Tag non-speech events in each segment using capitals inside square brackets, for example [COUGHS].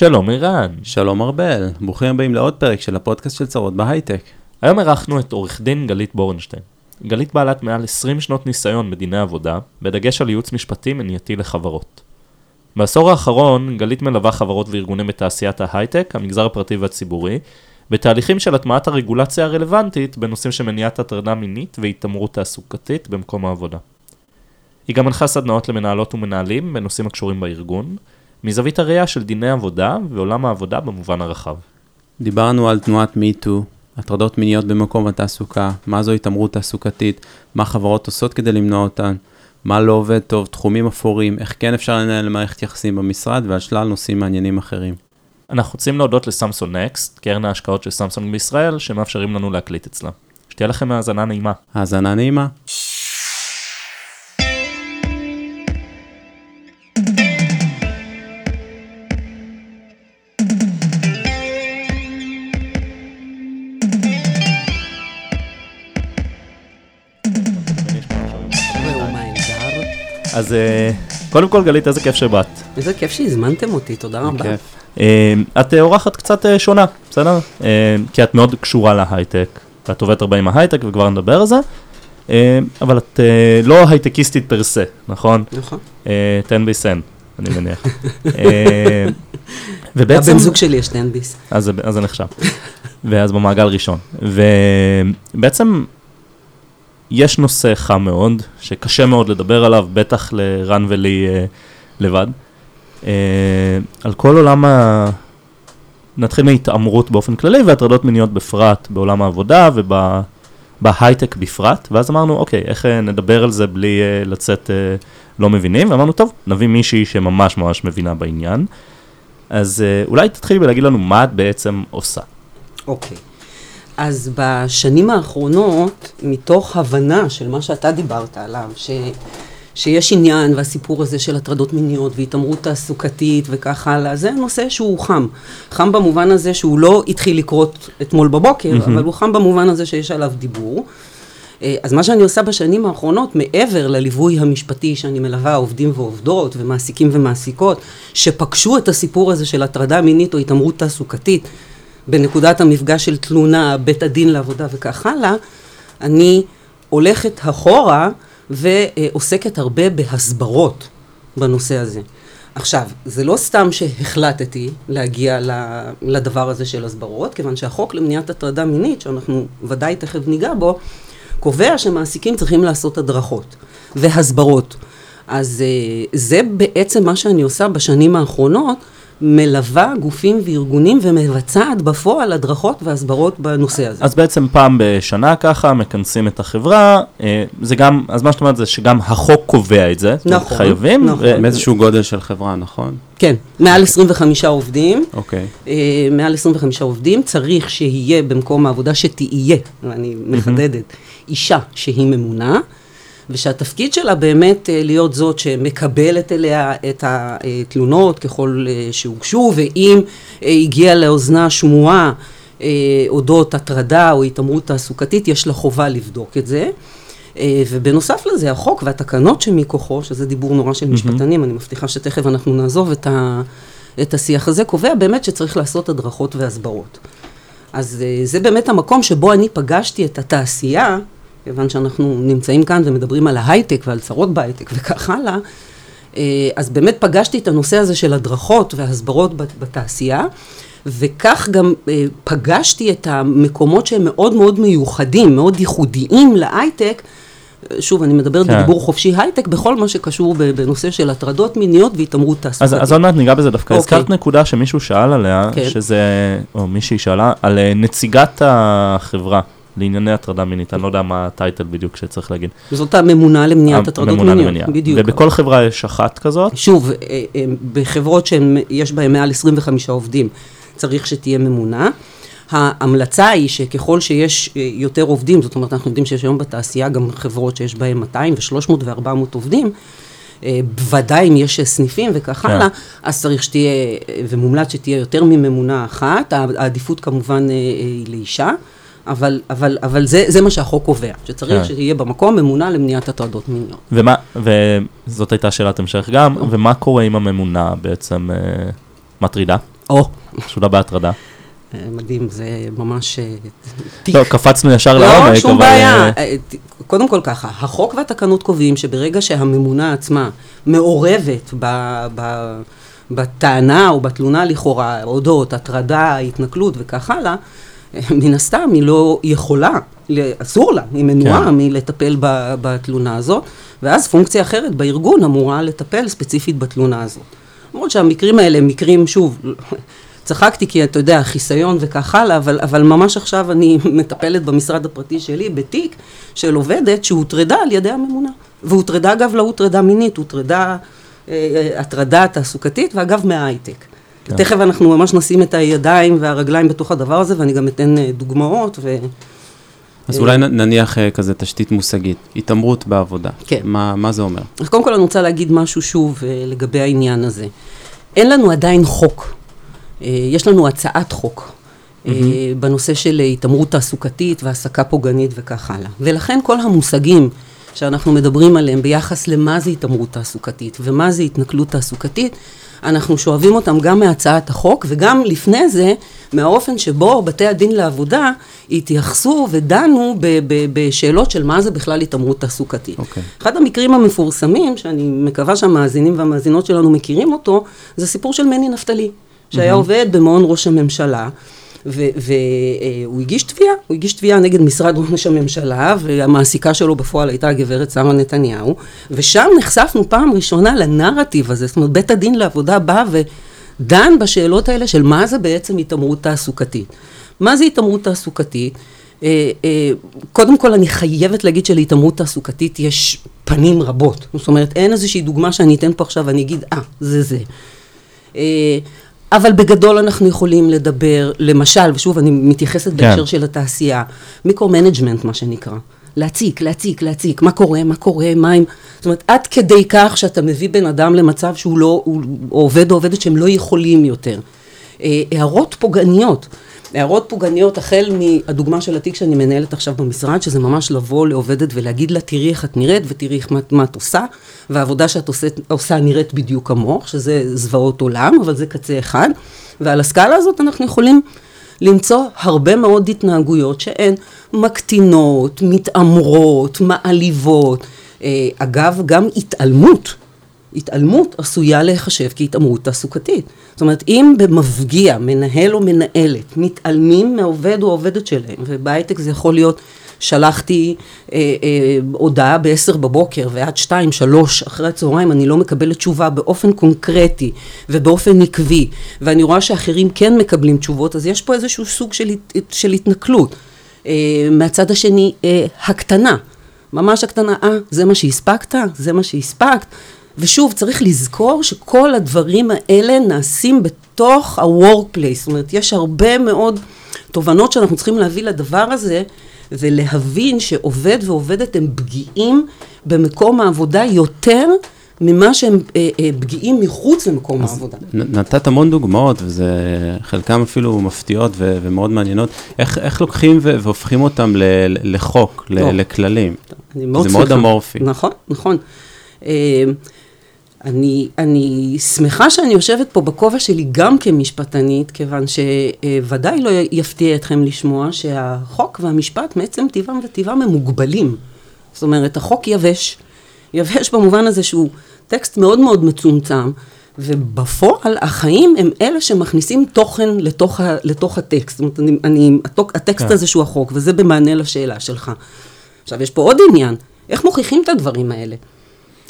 שלום ערן. שלום ארבל, ברוכים הבאים לעוד פרק של הפודקאסט של צרות בהייטק. היום אירחנו את עורך דין גלית בורנשטיין. גלית בעלת מעל 20 שנות ניסיון בדיני עבודה, בדגש על ייעוץ משפטי מניעתי לחברות. בעשור האחרון, גלית מלווה חברות וארגונים בתעשיית ההייטק, המגזר הפרטי והציבורי, בתהליכים של הטמעת הרגולציה הרלוונטית בנושאים של מניעת הטרדה מינית והתעמרות תעסוקתית במקום העבודה. היא גם מנחה סדנאות למנהלות ומנהלים בנושאים הקשורים בארגון, מזווית הראייה של דיני עבודה ועולם העבודה במובן הרחב. דיברנו על תנועת מיטו, הטרדות מיניות במקום התעסוקה, מה זו התעמרות תעסוקתית, מה חברות עושות כדי למנוע אותן, מה לא עובד טוב, תחומים אפורים, איך כן אפשר לנהל מערכת יחסים במשרד ועל שלל נושאים מעניינים אחרים. אנחנו רוצים להודות לסמסון נקסט, קרן ההשקעות של סמסון בישראל, שמאפשרים לנו להקליט אצלה. שתהיה לכם האזנה נעימה. האזנה נעימה. אז אה, קודם כל גלית, איזה כיף שבאת. איזה כיף שהזמנתם אותי, תודה רבה. כיף. אה, את אורחת קצת אה, שונה, בסדר? כי את מאוד קשורה להייטק, ואת עובדת הרבה עם ההייטק, וכבר נדבר על זה. אבל את לא הייטקיסטית פר סה, נכון? נכון. תן בי סן, אני מניח. [LAUGHS] ובעצם... לבן זוג שלי יש. אז זה- אז זה נחשב. ואז במעגל ראשון. ובעצם יש נושא חם מאוד, שקשה מאוד לדבר עליו, בטח לרן ולי אה, לבד. אה, על כל עולם ה... נתחיל מהתעמרות באופן כללי והטרדות מיניות בפרט בעולם העבודה ובהייטק בפרט, ואז אמרנו, אוקיי, איך אה, נדבר על זה בלי אה, לצאת אה, לא מבינים? ואמרנו, טוב, נביא מישהי שממש ממש מבינה בעניין. אז אה, אולי תתחילי בלהגיד לנו מה את בעצם עושה. אוקיי. אז בשנים האחרונות, מתוך הבנה של מה שאתה דיברת עליו, ש... שיש עניין והסיפור הזה של הטרדות מיניות והתעמרות תעסוקתית וכך הלאה, זה נושא שהוא חם. חם במובן הזה שהוא לא התחיל לקרות אתמול בבוקר, מהמם. אבל הוא חם במובן הזה שיש עליו דיבור. אה, אז מה שאני עושה בשנים האחרונות, מעבר לליווי המשפטי שאני מלווה עובדים ועובדות ומעסיקים ומעסיקות, שפגשו את הסיפור הזה של הטרדה מינית או התעמרות תעסוקתית בנקודת המפגש של תלונה, בית הדין לעבודה וכך הלאה, אני הולכת אחורה ועוסקת הרבה בהסברות בנושא הזה. עכשיו, זה לא סתם שהחלטתי להגיע לדבר הזה של הסברות, כיוון שהחוק למניעת הטרדה מינית, שאנחנו ודאי תכף ניגע בו, קובע שמעסיקים צריכים לעשות הדרכות והסברות. אז אה, זה בעצם מה שאני עושה בשנים האחרונות, מלווה גופים וארגונים ומבצעת בפועל הדרכות והסברות בנושא הזה. אז בעצם פעם בשנה ככה מכנסים את החברה, אה, זה גם, אז מה שאת אומרת זה שגם החוק קובע את זה, נכון, חייבים, נכון. ו- מאיזשהו גודל של חברה, נכון? כן, מעל 25 עובדים, אוקיי. אה, מעל 25 עובדים, צריך שיהיה במקום העבודה שתהיה, ואני מחדדת, אישה שהיא ממונה, ושהתפקיד שלה באמת אה, להיות זאת שמקבלת אליה את התלונות ככל אה, שהוגשו, ואם אה, הגיעה לאוזנה שמועה אודות הטרדה או התעמרות תעסוקתית, יש לה חובה לבדוק את זה. ובנוסף לזה, החוק והתקנות שמכוחו, שזה דיבור נורא של משפטנים, אני מבטיחה שתכף אנחנו נעזוב את, ה, את השיח הזה, קובע באמת שצריך לעשות הדרכות והסברות. אז זה באמת המקום שבו אני פגשתי את התעשייה, כיוון שאנחנו נמצאים כאן ומדברים על ההייטק ועל צרות בהייטק וכך הלאה, אה, אז באמת פגשתי את הנושא הזה של הדרכות והסברות בת- בתעשייה, וכך גם אה, פגשתי את המקומות שהם מאוד מאוד מיוחדים, מאוד ייחודיים להייטק. שוב, אני מדברת כן. בדיבור חופשי הייטק, בכל מה שקשור בנושא של הטרדות מיניות והתעמרות אז, תעסוקתית. אז עוד מעט ניגע בזה דווקא. אוקיי. הזכרת נקודה שמישהו שאל עליה, כן. שזה, או מישהי שאלה, על אה, נציגת החברה לענייני הטרדה מינית, אני לא יודע מה הטייטל בדיוק שצריך להגיד. זאת הממונה למניעת הטרדות הממונה מיניות, למניעה. בדיוק. ובכל חברה יש אחת כזאת, שוב, אה, אה, בחברות שיש בהן מעל 25 עובדים, צריך שתהיה ממונה. ההמלצה היא שככל שיש אה, יותר עובדים, זאת אומרת, אנחנו יודעים שיש היום בתעשייה גם חברות שיש בהן 200 ו-300 ו-400 עובדים, אה, בוודאי אם יש סניפים וכך כן. הלאה, אז צריך שתהיה, אה, ומומלץ שתהיה יותר מממונה אחת, הע- העדיפות כמובן אה, אה, היא לאישה. אבל, אבל, אבל זה, זה מה שהחוק קובע, שצריך כן. שיהיה במקום ממונה למניעת הטרדות מיניות. ומה, וזאת הייתה שאלת המשך גם, ומה קורה אם הממונה בעצם אה, מטרידה? או, חשודה בהטרדה. אה, מדהים, זה ממש אה, תיק. לא, קפצנו ישר לעומק, לא, שום אבל, בעיה. אה, קודם כל ככה, החוק והתקנות קובעים שברגע שהממונה עצמה מעורבת ב, ב, בטענה או בתלונה לכאורה, אודות, הטרדה, התנכלות וכך הלאה, אה, מן הסתם היא לא יכולה, אסור לה, היא מנועה כן. מלטפל ב, בתלונה הזאת, ואז פונקציה אחרת בארגון אמורה לטפל ספציפית בתלונה הזאת. למרות שהמקרים האלה הם מקרים, שוב, [LAUGHS] צחקתי כי אתה יודע, חיסיון וכך הלאה, אבל, אבל ממש עכשיו אני [LAUGHS] מטפלת במשרד הפרטי שלי בתיק של עובדת שהוטרדה על ידי הממונה. והוטרדה אגב לא הוטרדה מינית, הוטרדה אה, אה, הטרדה תעסוקתית ואגב מההייטק. כן. תכף אנחנו ממש נשים את הידיים והרגליים בתוך הדבר הזה ואני גם אתן אה, דוגמאות ו... אז אה, אולי נניח אה, כזה תשתית מושגית, התעמרות בעבודה. כן. מה מה זה אומר? אז קודם כל אני רוצה להגיד משהו שוב לגבי העניין הזה. אין לנו עדיין חוק, יש לנו הצעת חוק אה, בנושא של התעמרות תעסוקתית והעסקה פוגענית וכך הלאה. ולכן כל המושגים שאנחנו מדברים עליהם ביחס למה זה התעמרות תעסוקתית ומה זה התנכלות תעסוקתית, אנחנו שואבים אותם גם מהצעת החוק וגם לפני זה מהאופן שבו בתי הדין לעבודה התייחסו ודנו ב- ב- בשאלות של מה זה בכלל התעמרות תעסוקתית. אוקיי. אחד המקרים המפורסמים, שאני מקווה שהמאזינים והמאזינות שלנו מכירים אותו, זה סיפור של מני נפתלי, שהיה עובד במעון ראש הממשלה, והוא הגיש תביעה, הוא הגיש תביעה נגד משרד ראש הממשלה, והמעסיקה שלו בפועל הייתה הגברת שרה נתניהו, ושם נחשפנו פעם ראשונה לנרטיב הזה, זאת אומרת, בית הדין לעבודה בא ודן בשאלות האלה של מה זה בעצם התעמרות תעסוקתית. מה זה התעמרות תעסוקתית? אה, אה, קודם כל אני חייבת להגיד שלהתעמרות תעסוקתית יש פנים רבות. זאת אומרת, אין איזושהי דוגמה שאני אתן פה עכשיו ואני אגיד, אה, זה זה. אבל בגדול אנחנו יכולים לדבר, למשל, ושוב, אני מתייחסת בהקשר של התעשייה, micro-management, מה שנקרא. להציק, להציק, להציק, מה קורה, מה קורה, מה עם... זאת אומרת, עד כדי כך שאתה מביא בן אדם למצב שהוא לא, הוא, או עובד או עובדת שהם לא יכולים יותר. אה, הערות פוגעניות. הערות פוגעניות החל מהדוגמה של התיק שאני מנהלת עכשיו במשרד, שזה ממש לבוא לעובדת ולהגיד לה, תראי איך את נראית ותראי איך, מה, מה את עושה, והעבודה שאת עושה, עושה נראית בדיוק כמוך, שזה זוועות עולם, אבל זה קצה אחד. ועל הסקאלה הזאת אנחנו יכולים למצוא הרבה מאוד התנהגויות שהן מקטינות, מתעמרות, מעליבות. אה, אגב, גם התעלמות. התעלמות עשויה להיחשב כהתעמרות תעסוקתית. זאת אומרת, אם במפגיע, מנהל או מנהלת, מתעלמים מהעובד או העובדת שלהם, ובהייטק זה יכול להיות, שלחתי אה, אה, הודעה ב-10 בבוקר ועד 2, 3 אחרי הצהריים, אני לא מקבלת תשובה באופן קונקרטי ובאופן עקבי, ואני רואה שאחרים כן מקבלים תשובות, אז יש פה איזשהו סוג של, של התנכלות. אה, מהצד השני, אה, הקטנה. ממש הקטנה, אה, זה מה שהספקת? זה מה שהספקת? ושוב, צריך לזכור שכל הדברים האלה נעשים בתוך ה-workplace. זאת אומרת, יש הרבה מאוד תובנות שאנחנו צריכים להביא לדבר הזה, ולהבין שעובד ועובדת הם פגיעים במקום העבודה יותר ממה שהם אה, אה, פגיעים מחוץ למקום העבודה. נ- נתת המון דוגמאות, וזה חלקם אפילו מפתיעות ו- ומאוד מעניינות. איך, איך לוקחים ו- והופכים אותם ל- לחוק, ל-. לכללים? זה מאוד. אמורפי. נכון, נכון. אה, אני, אני שמחה שאני יושבת פה בכובע שלי גם כמשפטנית, כיוון שוודאי לא יפתיע אתכם לשמוע שהחוק והמשפט מעצם טבעם וטבעם הם מוגבלים. זאת אומרת, החוק יבש. יבש במובן הזה שהוא טקסט מאוד מאוד מצומצם, ובפועל החיים הם אלה שמכניסים תוכן לתוך, ה, לתוך הטקסט. זאת אומרת, אני, אני, הטוק, הטקסט כן. הזה שהוא החוק, וזה במענה לשאלה שלך. עכשיו, יש פה עוד עניין, איך מוכיחים את הדברים האלה?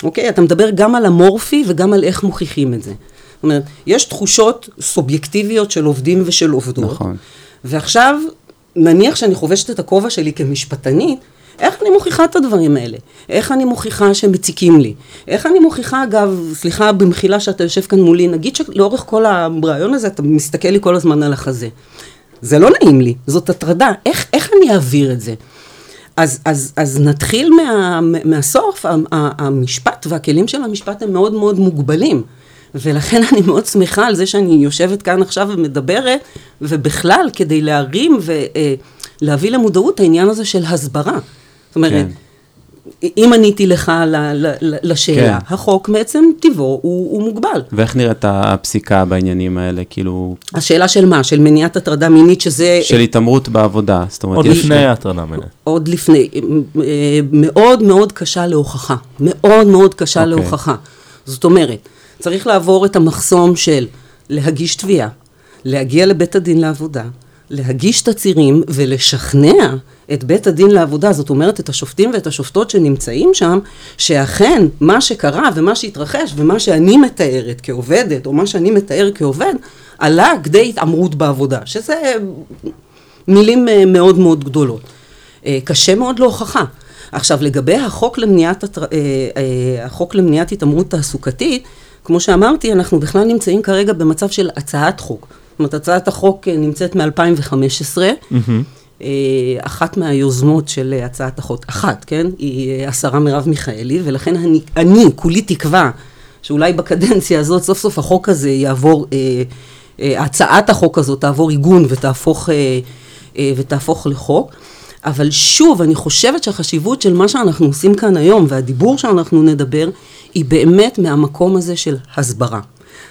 אוקיי? אתה מדבר גם על המורפי וגם על איך מוכיחים את זה. זאת אומרת, יש תחושות סובייקטיביות של עובדים ושל עובדות. נכון. ועכשיו, נניח שאני חובשת את הכובע שלי כמשפטנית, איך אני מוכיחה את הדברים האלה? איך אני מוכיחה שהם מציקים לי? איך אני מוכיחה, אגב, סליחה במחילה שאתה יושב כאן מולי, נגיד שלאורך כל הרעיון הזה אתה מסתכל לי כל הזמן על החזה. זה לא נעים לי, זאת הטרדה. איך, איך אני אעביר את זה? אז, אז, אז נתחיל מה, מהסוף, המשפט והכלים של המשפט הם מאוד מאוד מוגבלים. ולכן אני מאוד שמחה על זה שאני יושבת כאן עכשיו ומדברת, ובכלל, כדי להרים ולהביא למודעות העניין הזה של הסברה. זאת אומרת, כן. אם עניתי לך ל, ל, ל, לשאלה, כן. החוק מעצם טיבו הוא, הוא מוגבל. ואיך נראית הפסיקה בעניינים האלה? כאילו, השאלה של מה? של מניעת הטרדה מינית, שזה של התעמרות בעבודה. זאת אומרת, עוד יש- לפני ההטרדה מינית. עוד לפני, מאוד מאוד קשה להוכחה. מאוד מאוד קשה אוקיי. להוכחה. זאת אומרת, צריך לעבור את המחסום של להגיש תביעה, להגיע לבית הדין לעבודה, להגיש תצהירים ולשכנע את בית הדין לעבודה, זאת אומרת את השופטים ואת השופטות שנמצאים שם, שאכן מה שקרה ומה שהתרחש ומה שאני מתארת כעובדת, או מה שאני מתאר כעובד, עלה כדי התעמרות בעבודה, שזה מילים אה, מאוד מאוד גדולות. אה, קשה מאוד להוכחה. עכשיו, לגבי החוק למניעת, אה, אה, החוק למניעת התעמרות תעסוקתית, כמו שאמרתי, אנחנו בכלל נמצאים כרגע במצב של הצעת חוק. זאת אומרת, הצעת החוק אה, נמצאת מ-2015. אחת מהיוזמות של אה, הצעת החוק, אחת, כן? היא אה, השרה מרב מיכאלי, ולכן אני, אני כולי תקווה שאולי בקדנציה הזאת סוף סוף החוק הזה יעבור, אה, אה, הצעת החוק הזאת תעבור עיגון ותהפוך, אה, אה, ותהפוך לחוק. אבל שוב, אני חושבת שהחשיבות של מה שאנחנו עושים כאן היום והדיבור שאנחנו נדבר, היא באמת מהמקום הזה של הסברה.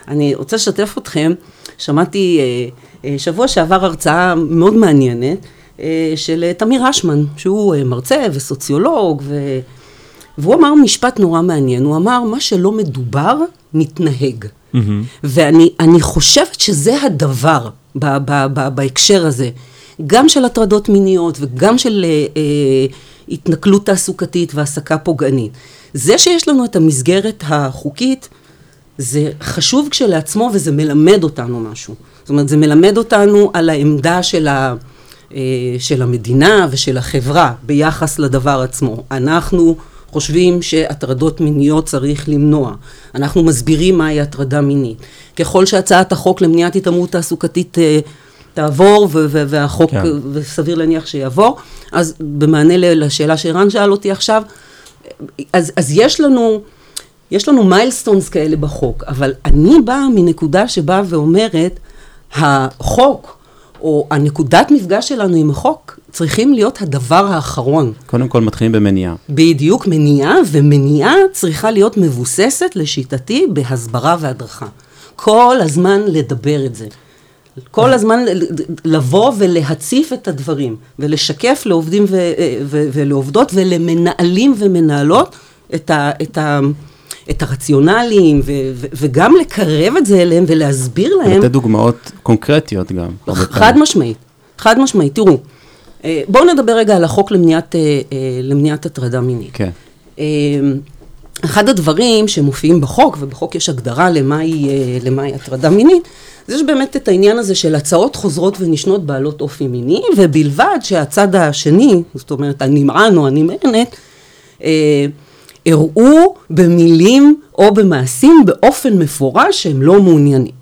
אני רוצה לשתף אתכם, שמעתי אה, אה, שבוע שעבר הרצאה מאוד מעניינת אה, של תמיר אשמן, שהוא מרצה וסוציולוג, ו... והוא אמר משפט נורא מעניין, הוא אמר, מה שלא מדובר, מתנהג. ואני אני חושבת שזה הדבר ב, ב, ב, בהקשר הזה, גם של הטרדות מיניות וגם של אה, אה, התנכלות תעסוקתית והעסקה פוגענית. זה שיש לנו את המסגרת החוקית, זה חשוב כשלעצמו וזה מלמד אותנו משהו. זאת אומרת, זה מלמד אותנו על העמדה של, ה, אה, של המדינה ושל החברה ביחס לדבר עצמו. אנחנו חושבים שהטרדות מיניות צריך למנוע. אנחנו מסבירים מהי הטרדה מינית. ככל שהצעת החוק למניעת התעמרות תעסוקתית אה, תעבור, ו- ו- והחוק, כן. וסביר להניח שיעבור, אז במענה לשאלה שערן שאל אותי עכשיו, אז, אז יש לנו, יש לנו מיילסטונס כאלה בחוק, אבל אני באה מנקודה שבאה ואומרת, החוק, או הנקודת מפגש שלנו עם החוק, צריכים להיות הדבר האחרון. קודם כל מתחילים במניעה. בדיוק מניעה, ומניעה צריכה להיות מבוססת, לשיטתי, בהסברה והדרכה. כל הזמן לדבר את זה. כל הזמן לבוא ולהציף את הדברים, ולשקף לעובדים ו- ו- ולעובדות ולמנהלים ומנהלות את, ה- את, ה- את הרציונלים, ו- ו- וגם לקרב את זה אליהם ולהסביר להם. לתת דוגמאות קונקרטיות גם. הרבה חד. משמעית, חד משמעית. תראו, אה, בואו נדבר רגע על החוק למניעת, אה, אה, למניעת הטרדה מינית. כן. אחד הדברים שמופיעים בחוק, ובחוק יש הגדרה למהי, למהי הטרדה מינית, זה יש באמת את העניין הזה של הצעות חוזרות ונשנות בעלות אופי מיני, ובלבד שהצד השני, זאת אומרת הנמען או הנמענת, אה, הראו במילים או במעשים באופן מפורש שהם לא מעוניינים.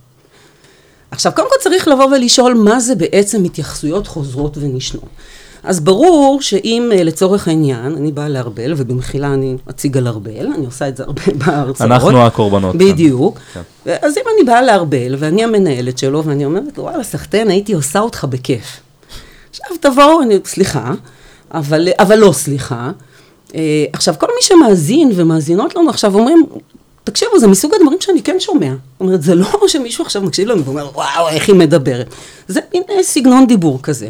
עכשיו, קודם כל צריך לבוא ולשאול מה זה בעצם התייחסויות חוזרות ונשנות. אז ברור שאם אה, לצורך העניין, אני באה לארבל, ובמחילה אני אציג על ארבל, אני עושה את זה הרבה [LAUGHS] בהרצאות. אנחנו הקורבנות כאן. בדיוק. כן. אז אם אני באה לארבל, ואני המנהלת שלו, ואני אומרת לו, וואלה, סחטיין, הייתי עושה אותך בכיף. עכשיו תבואו, אני, סליחה, אבל, אבל לא סליחה. אה, עכשיו, כל מי שמאזין ומאזינות לנו עכשיו אומרים, תקשיבו, זה מסוג הדברים שאני כן שומע. זאת אומרת, זה לא [LAUGHS] שמישהו עכשיו מקשיב לנו ואומר, וואו, איך היא מדברת. זה מין אה, סגנון דיבור כזה.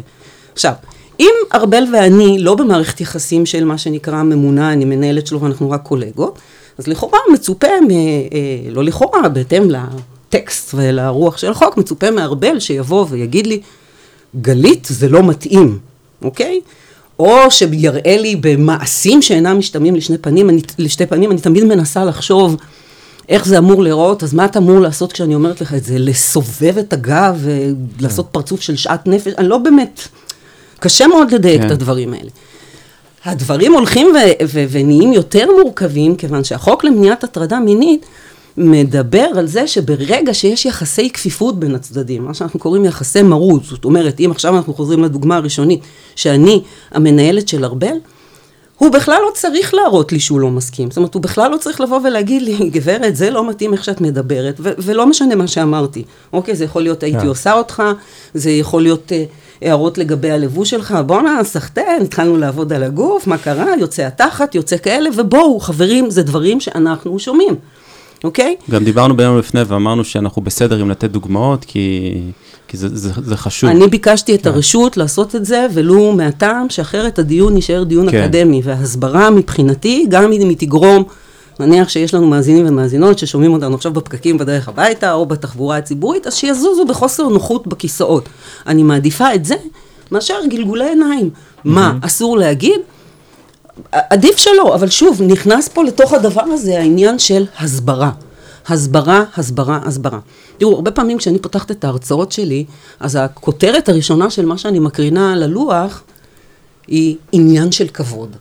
עכשיו, אם ארבל ואני לא במערכת יחסים של מה שנקרא ממונה, אני מנהלת שלו ואנחנו רק קולגות, אז לכאורה מצופה, מ, אה, לא לכאורה, בהתאם לטקסט ולרוח של החוק, מצופה מארבל שיבוא ויגיד לי, גלית, זה לא מתאים, אוקיי? או שיראה לי במעשים שאינם משתמעים לשני פנים, אני, לשתי פנים, אני תמיד מנסה לחשוב איך זה אמור להיראות, אז מה אתה אמור לעשות כשאני אומרת לך את זה? לסובב את הגב ולעשות פרצוף של שאט נפש? אני לא באמת, קשה מאוד לדייק כן. את הדברים האלה. הדברים הולכים ונהיים יותר מורכבים, כיוון שהחוק למניעת הטרדה מינית מדבר על זה שברגע שיש יחסי כפיפות בין הצדדים, מה שאנחנו קוראים יחסי מרות, זאת אומרת, אם עכשיו אנחנו חוזרים לדוגמה הראשונית, שאני המנהלת של ארבל, הוא בכלל לא צריך להראות לי שהוא לא מסכים. זאת אומרת, הוא בכלל לא צריך לבוא ולהגיד לי, [LAUGHS] גברת, זה לא מתאים איך שאת מדברת, ו- ולא משנה מה שאמרתי. אוקיי, זה יכול להיות הייתי כן. עושה אותך, זה יכול להיות אה, הערות לגבי הלבוש שלך, בואנה, סחטיין, התחלנו לעבוד על הגוף, מה קרה, יוצא התחת, יוצא כאלה, ובואו, חברים, זה דברים שאנחנו שומעים, אוקיי? גם דיברנו ביום לפני ואמרנו שאנחנו בסדר עם לתת דוגמאות, כי, כי זה, זה, זה חשוב. אני ביקשתי את הרשות לעשות את זה, ולו מהטעם שאחרת הדיון יישאר דיון כן. אקדמי, וההסברה מבחינתי, גם אם היא תגרום, נניח שיש לנו מאזינים ומאזינות ששומעים אותנו עכשיו בפקקים בדרך הביתה, או בתחבורה הציבורית, אז שיזוזו בחוסר נוחות בכיסאות. אני מעדיפה את זה, מאשר גלגולי עיניים. מה, אסור להגיד? עדיף שלא, אבל שוב, נכנס פה לתוך הדבר הזה העניין של הסברה. הסברה, הסברה, הסברה. תראו, הרבה פעמים כשאני פותחת את ההרצאות שלי, אז הכותרת הראשונה של מה שאני מקרינה על הלוח, היא עניין של כבוד.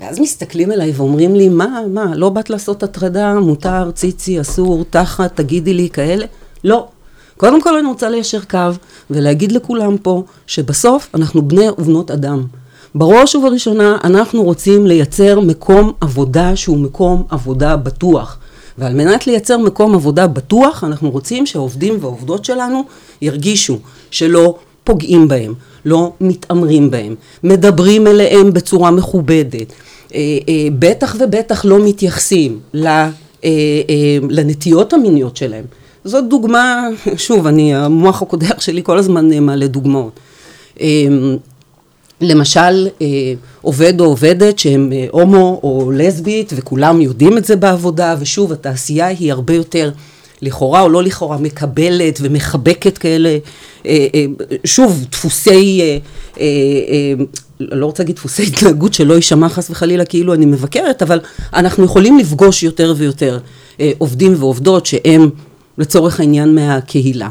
ואז מסתכלים אליי ואומרים לי, מה, מה, לא באת לעשות הטרדה, מותר, ציצי, אסור, תחת, תגידי לי כאלה? לא. קודם כל אני רוצה ליישר קו ולהגיד לכולם פה שבסוף אנחנו בני ובנות אדם. בראש ובראשונה אנחנו רוצים לייצר מקום עבודה שהוא מקום עבודה בטוח. ועל מנת לייצר מקום עבודה בטוח, אנחנו רוצים שהעובדים והעובדות שלנו ירגישו שלא פוגעים בהם, לא מתעמרים בהם, מדברים אליהם בצורה מכובדת, אה, אה, בטח ובטח לא מתייחסים אה, לנטיות המיניות שלהם. זאת דוגמה, שוב, אני, המוח הקודח שלי כל הזמן מעלה דוגמאות. למשל, אה, עובד או עובדת שהם אה, הומו או לסבית, וכולם יודעים את זה בעבודה, ושוב, התעשייה היא הרבה יותר, לכאורה או לא לכאורה, מקבלת ומחבקת כאלה, אה, שוב, דפוסי, לא רוצה להגיד דפוסי התנהגות שלא יישמע חס וחלילה כאילו אני מבקרת, אבל אנחנו יכולים לפגוש יותר ויותר עובדים ועובדות שהם לצורך העניין מהקהילה.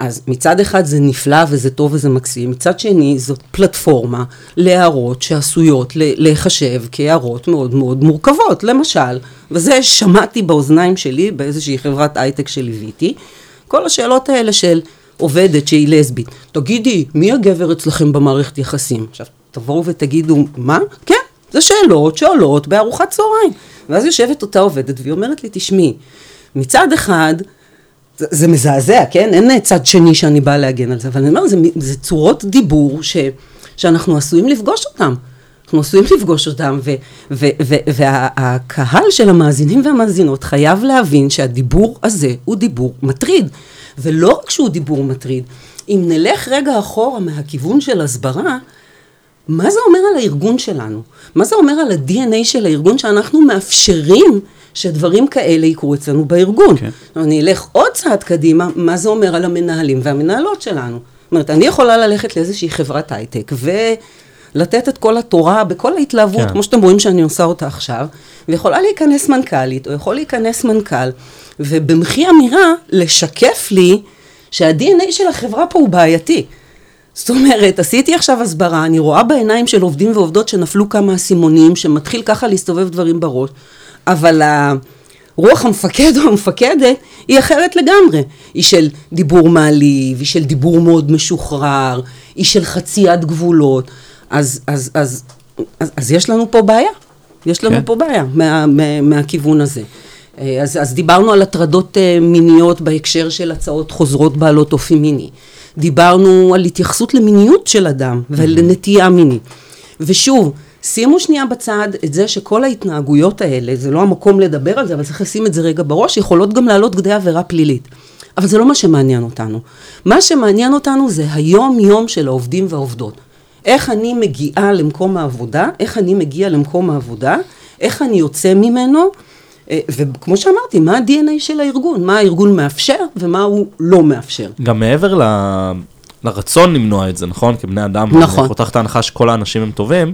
אז מצד אחד זה נפלא וזה טוב וזה מקסים, מצד שני זאת פלטפורמה להערות שעשויות להיחשב כהערות מאוד מאוד מורכבות. למשל, וזה שמעתי באוזניים שלי באיזושהי חברת הייטק שליוויתי, כל השאלות האלה של עובדת שהיא לסבית, תגידי, מי הגבר אצלכם במערכת יחסים? עכשיו, תבואו ותגידו, מה? כן, זה שאלות שעולות בארוחת צהריים. ואז יושבת אותה עובדת והיא אומרת לי, תשמעי, מצד אחד, זה, מזעזע, כן? אין צד שני שאני באה להגן על זה, אבל אני אומר, זה, זה צורות דיבור ש, שאנחנו עשויים לפגוש אותם. אנחנו עשויים לפגוש אותם, ו, ו, ו, והקהל של המאזינים והמאזינות חייב להבין שהדיבור הזה הוא דיבור מטריד. ולא רק שהוא דיבור מטריד, אם נלך רגע אחורה מהכיוון של הסברה, מה זה אומר על הארגון שלנו? מה זה אומר על ה-DNA של הארגון שאנחנו מאפשרים שדברים כאלה יקרו אצלנו בארגון? כן. אני אלך עוד צעד קדימה, מה זה אומר על המנהלים והמנהלות שלנו? זאת אומרת, אני יכולה ללכת לאיזושהי חברת הייטק ולתת את כל התורה בכל ההתלהבות, כן. כמו שאתם רואים שאני עושה אותה עכשיו, ויכולה להיכנס מנכ"לית, או יכול להיכנס מנכ"ל, ובמחי אמירה לשקף לי שה-DNA של החברה פה הוא בעייתי. זאת אומרת, עשיתי עכשיו הסברה, אני רואה בעיניים של עובדים ועובדות שנפלו כמה אסימונים, שמתחיל ככה להסתובב דברים בראש, אבל רוח המפקד או המפקדת היא אחרת לגמרי. היא של דיבור מעליב, היא של דיבור מאוד משוחרר, היא של חציית גבולות. אז, אז, אז, אז, אז יש לנו פה בעיה. יש לנו כן. פה בעיה מה, מה, מהכיוון הזה. אה, אז, אז דיברנו על הטרדות אה, מיניות בהקשר של הצעות חוזרות בעלות אופי מיני. דיברנו על התייחסות למיניות של אדם ולנטייה מינית. ושוב, שימו שנייה בצד את זה שכל ההתנהגויות האלה, זה לא המקום לדבר על זה, אבל צריך לשים את זה רגע בראש, יכולות גם לעלות כדי עבירה פלילית. אבל זה לא מה שמעניין אותנו. מה שמעניין אותנו זה היום-יום של העובדים והעובדות. איך אני מגיעה למקום העבודה, איך אני מגיע למקום העבודה, איך אני יוצא ממנו, וכמו שאמרתי, מה ה-DNA של הארגון, מה הארגון מאפשר ומה הוא לא מאפשר. גם מעבר ל... לרצון למנוע את זה, נכון? כבני אדם, נכון. אני פותח את ההנחה שכל האנשים הם טובים,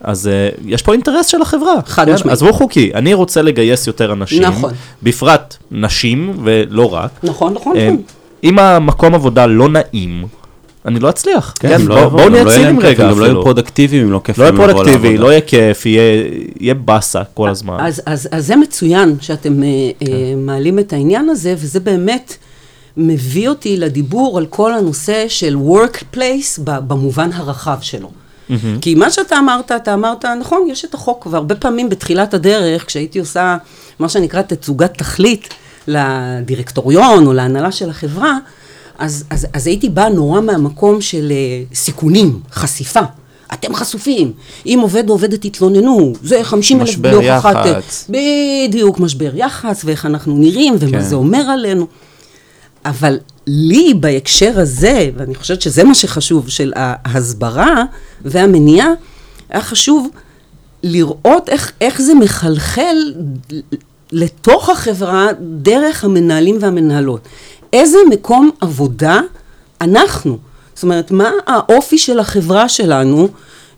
אז uh, יש פה אינטרס של החברה. חד כן? משמעית. עזבו חוקי, אני רוצה לגייס יותר אנשים, נכון. בפרט נשים ולא רק. נכון, נכון, אה, נכון. אם המקום עבודה לא נעים, אני לא אצליח. כן, כן, בואו נהיה כיף, רגע גם לא יהיו. פרודקטיביים אם לא כיף לא יהיה פרודקטיבי. לא יהיה כיף, יהיה באסה כל הזמן. אז, זה מצוין שאתם אה, כן. אה, מעלים את העניין הזה, וזה באמת מביא אותי לדיבור על כל הנושא של workplace במובן הרחב שלו. כי מה שאתה אמרת, אתה אמרת, נכון, יש את החוק, והרבה פעמים בתחילת הדרך, כשהייתי עושה מה שנקרא תצוגת תכלית לדירקטוריון או להנהלה של החברה, אז, אז, אז הייתי באה נורא מהמקום של uh, סיכונים, חשיפה. אתם חשופים. אם עובד או עובדת יתלוננו, זה 50 אלף משבר בהוכחת... יח"צ. בדיוק, משבר יח"צ, ואיך אנחנו נראים, ומה כן. זה אומר עלינו. אבל לי בהקשר הזה, ואני חושבת שזה מה שחשוב, של ההסברה והמניעה, היה חשוב לראות איך, איך זה מחלחל לתוך החברה דרך המנהלים והמנהלות. איזה מקום עבודה אנחנו, זאת אומרת, מה האופי של החברה שלנו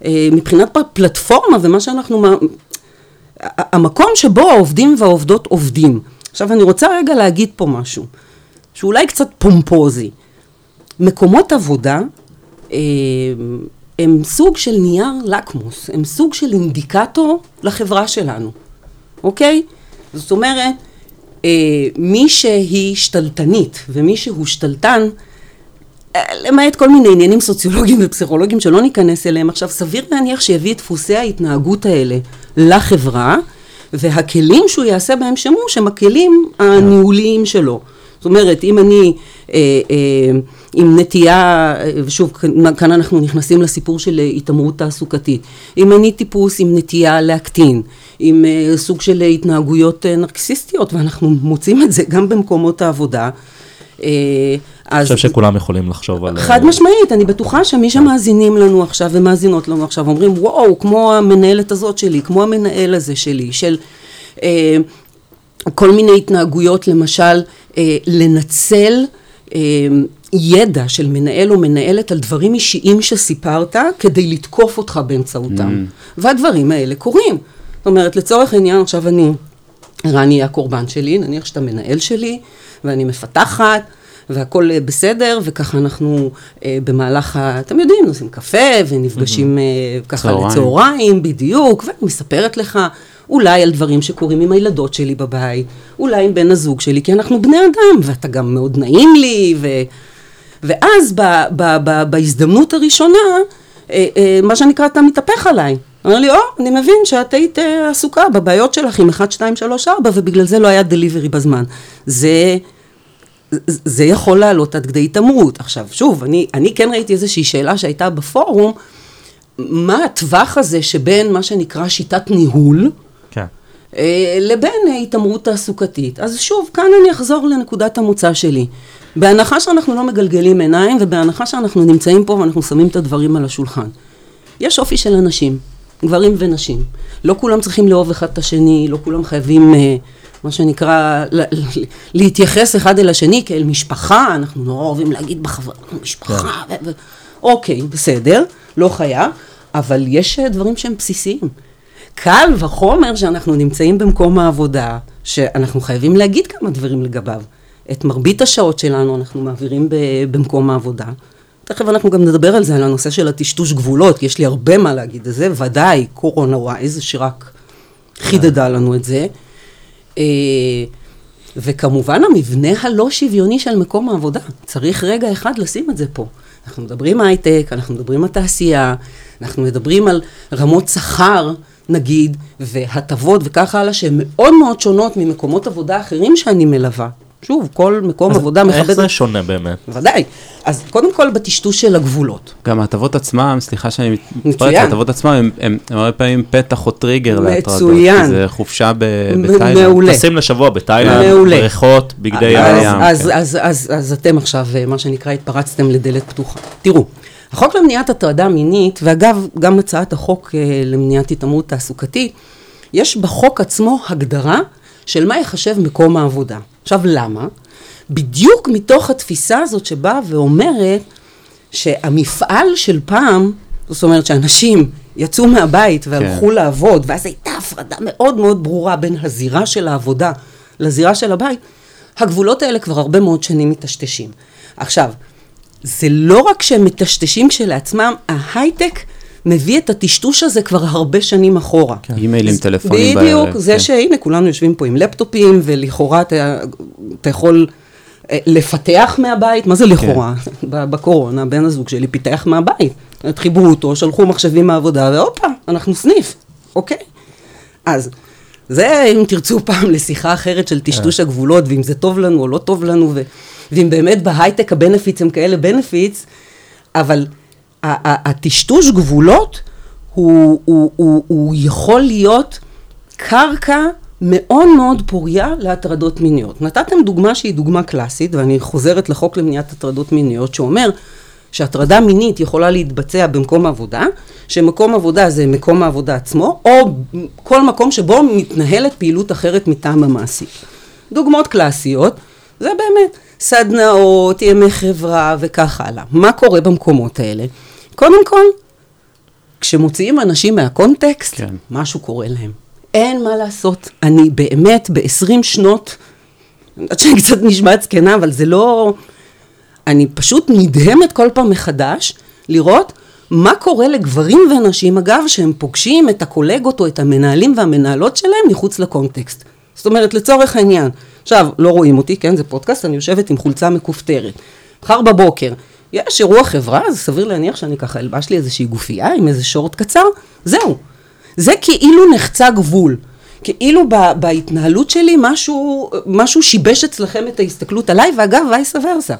אה, מבחינת פלטפורמה ומה שאנחנו... המקום שבו העובדים והעובדות עובדים. עכשיו, אני רוצה רגע להגיד פה משהו, שאולי קצת פומפוזי. מקומות עבודה אה, הם סוג של נייר לקמוס, הם סוג של אינדיקטור לחברה שלנו, אוקיי? זאת אומרת, מי שהיא שתלטנית ומי שהוא שתלטן, אה, למעט כל מיני עניינים סוציולוגיים ופסיכולוגיים שלא ניכנס אליהם עכשיו, סביר להניח שיביא את דפוסי ההתנהגות האלה לחברה, והכלים שהוא יעשה בהם שימוש הם הכלים הניהוליים שלו. זאת אומרת, אם אני אה, אה, עם נטייה, אה, ושוב, כאן- כאן אנחנו נכנסים לסיפור של אה, התעמרות תעסוקתית, אם אני טיפוס עם נטייה להקטין, עם אה, סוג של התנהגויות אה, נרקסיסטיות, ואנחנו מוצאים את זה גם במקומות העבודה, אה, אני אז חושב שכולם יכולים לחשוב על... חד אה, משמעית, אני בטוחה שמי שמאזינים לנו עכשיו ומאזינות לנו עכשיו אומרים, וואו, כמו המנהלת הזאת שלי, כמו המנהל הזה שלי, של אה, כל מיני התנהגויות, למשל, אה, לנצל אה, ידע של מנהל או מנהלת על דברים אישיים שסיפרת, כדי לתקוף אותך באמצעותם. והדברים האלה קורים. זאת אומרת, לצורך העניין, עכשיו אני, רני יהיה הקורבן שלי, נניח שאתה מנהל שלי, ואני מפתחת, והכל אה, בסדר, וככה אנחנו אה, במהלך, ה... אתם יודעים, עושים קפה, ונפגשים אה, ככה צהריים. לצהריים, בדיוק, ואני מספרת לך אולי על דברים שקורים עם הילדות שלי בבית, אולי עם בן הזוג שלי, כי אנחנו בני אדם, ואתה גם מאוד נעים לי, ו... ואז ב, ב, ב, בהזדמנות הראשונה, אה, אה, מה שנקרא, אתה מתהפך עליי. אומר לי, או, אני מבין שאת היית אה, עסוקה בבעיות שלך עם 1, 2, 3, 4, ובגלל זה לא היה דליברי בזמן. זה, זה יכול לעלות עד כדי התעמרות. עכשיו, שוב, אני, אני כן ראיתי איזושהי שאלה שהייתה בפורום, מה הטווח הזה שבין מה שנקרא שיטת ניהול, כן. אה, לבין התעמרות תעסוקתית. אז שוב, כאן אני אחזור לנקודת המוצא שלי. בהנחה שאנחנו לא מגלגלים עיניים, ובהנחה שאנחנו נמצאים פה ואנחנו שמים את הדברים על השולחן. יש אופי של אנשים, גברים ונשים. לא כולם צריכים לאהוב אחד את השני, לא כולם חייבים, אה, מה שנקרא, להתייחס אחד אל השני כאל משפחה, אנחנו נורא אוהבים להגיד בחברה, משפחה, ו- ו- אוקיי, בסדר, לא חייב, אבל יש אה, דברים שהם בסיסיים. קל וחומר שאנחנו נמצאים במקום העבודה, שאנחנו חייבים להגיד כמה דברים לגביו. את מרבית השעות שלנו אנחנו מעבירים במקום העבודה. תכף אנחנו גם נדבר על זה, על הנושא של הטשטוש גבולות, כי יש לי הרבה מה להגיד על זה, ודאי קורונה ווייז, שרק חידדה לנו את זה. אה, וכמובן המבנה הלא שוויוני של מקום העבודה, צריך רגע אחד לשים את זה פה. אנחנו מדברים הייטק, אנחנו מדברים על תעשייה, אנחנו מדברים על רמות שכר, נגיד, והטבות וכך הלאה, שהן מאוד מאוד שונות ממקומות עבודה אחרים שאני מלווה. שוב, כל מקום עבודה מכבד... איך זה שונה באמת? ודאי. אז קודם כל בטשטוש של הגבולות. גם ההטבות עצמם, סליחה שאני מתפרץ. ההטבות עצמם הם- הרבה פעמים פתח או טריגר להטרדות. מצוין. כי זה חופשה בתאילנד. מעולה. טסים לשבוע בתאילנד. בריכות, בגדי ים. ים, אז, כן. אז אתם עכשיו, אה, מה שנקרא, התפרצתם לדלת פתוחה. תראו, החוק למניעת הטרדה מינית, ואגב, גם הצעת החוק אה, למניעת התעמרות תעסוקתית, יש בחוק עצמו הגדרה של מה ייחשב מקום העבודה. עכשיו, למה? בדיוק מתוך התפיסה הזאת שבאה ואומרת שהמפעל של פעם, זאת אומרת שאנשים יצאו מהבית והלכו כן. לעבוד, ואז הייתה הפרדה מאוד מאוד ברורה בין הזירה של העבודה לזירה של הבית, הגבולות האלה כבר הרבה מאוד שנים מטשטשים. עכשיו, זה לא רק שהם מטשטשים כשלעצמם, ההייטק מביא את הטשטוש הזה כבר הרבה שנים אחורה. אימיילים, טלפונים. בדיוק, בערב, זה כן. שהנה כולנו יושבים פה עם לפטופים, ולכאורה אתה, אתה יכול אה, לפתח מהבית, מה זה לכאורה? [LAUGHS] ב- בקורונה, בן הזוג שלי פיתח מהבית. חיברו אותו, שלחו מחשבים מהעבודה, והופה, אנחנו סניף, אוקיי? אז זה, אם תרצו [LAUGHS] פעם לשיחה אחרת של טשטוש הגבולות, ואם זה טוב לנו או לא טוב לנו, ו- ואם באמת בהייטק הבנפיץ הם כאלה בנפיץ, אבל הטשטוש גבולות הוא, הוא, הוא, הוא יכול להיות קרקע מאוד מאוד פוריה להטרדות מיניות. נתתם דוגמה שהיא דוגמה קלאסית, ואני חוזרת לחוק למניעת הטרדות מיניות, שאומר שהטרדה מינית יכולה להתבצע במקום עבודה, שמקום עבודה זה מקום העבודה עצמו, או כל מקום שבו מתנהלת פעילות אחרת מטעם המעסיק. דוגמאות קלאסיות, זה באמת סדנאות, ימי חברה וכך הלאה. מה קורה במקומות האלה? קודם כל, כשמוציאים אנשים מהקונטקסט, כן. משהו קורה להם. אין מה לעשות. אני באמת ב-20 שנות, אני יודעת שאני קצת נשמעת זקנה, אבל זה לא... אני פשוט נדהמת כל פעם מחדש לראות מה קורה לגברים ונשים, אגב, שהם פוגשים את הקולגות או את המנהלים והמנהלות שלהם מחוץ לקונטקסט. זאת אומרת, לצורך העניין, עכשיו, לא רואים אותי, כן, זה פודקאסט, אני יושבת עם חולצה מכופתרת. מחר בבוקר, יש אירוע חברה, אז סביר להניח שאני ככה אלבש לי איזושהי גופייה עם איזה שורט קצר, זהו. זה כאילו נחצה גבול. כאילו ב- בהתנהלות שלי משהו, משהו שיבש אצלכם את ההסתכלות עליי, ואגב, וייסה ורסה.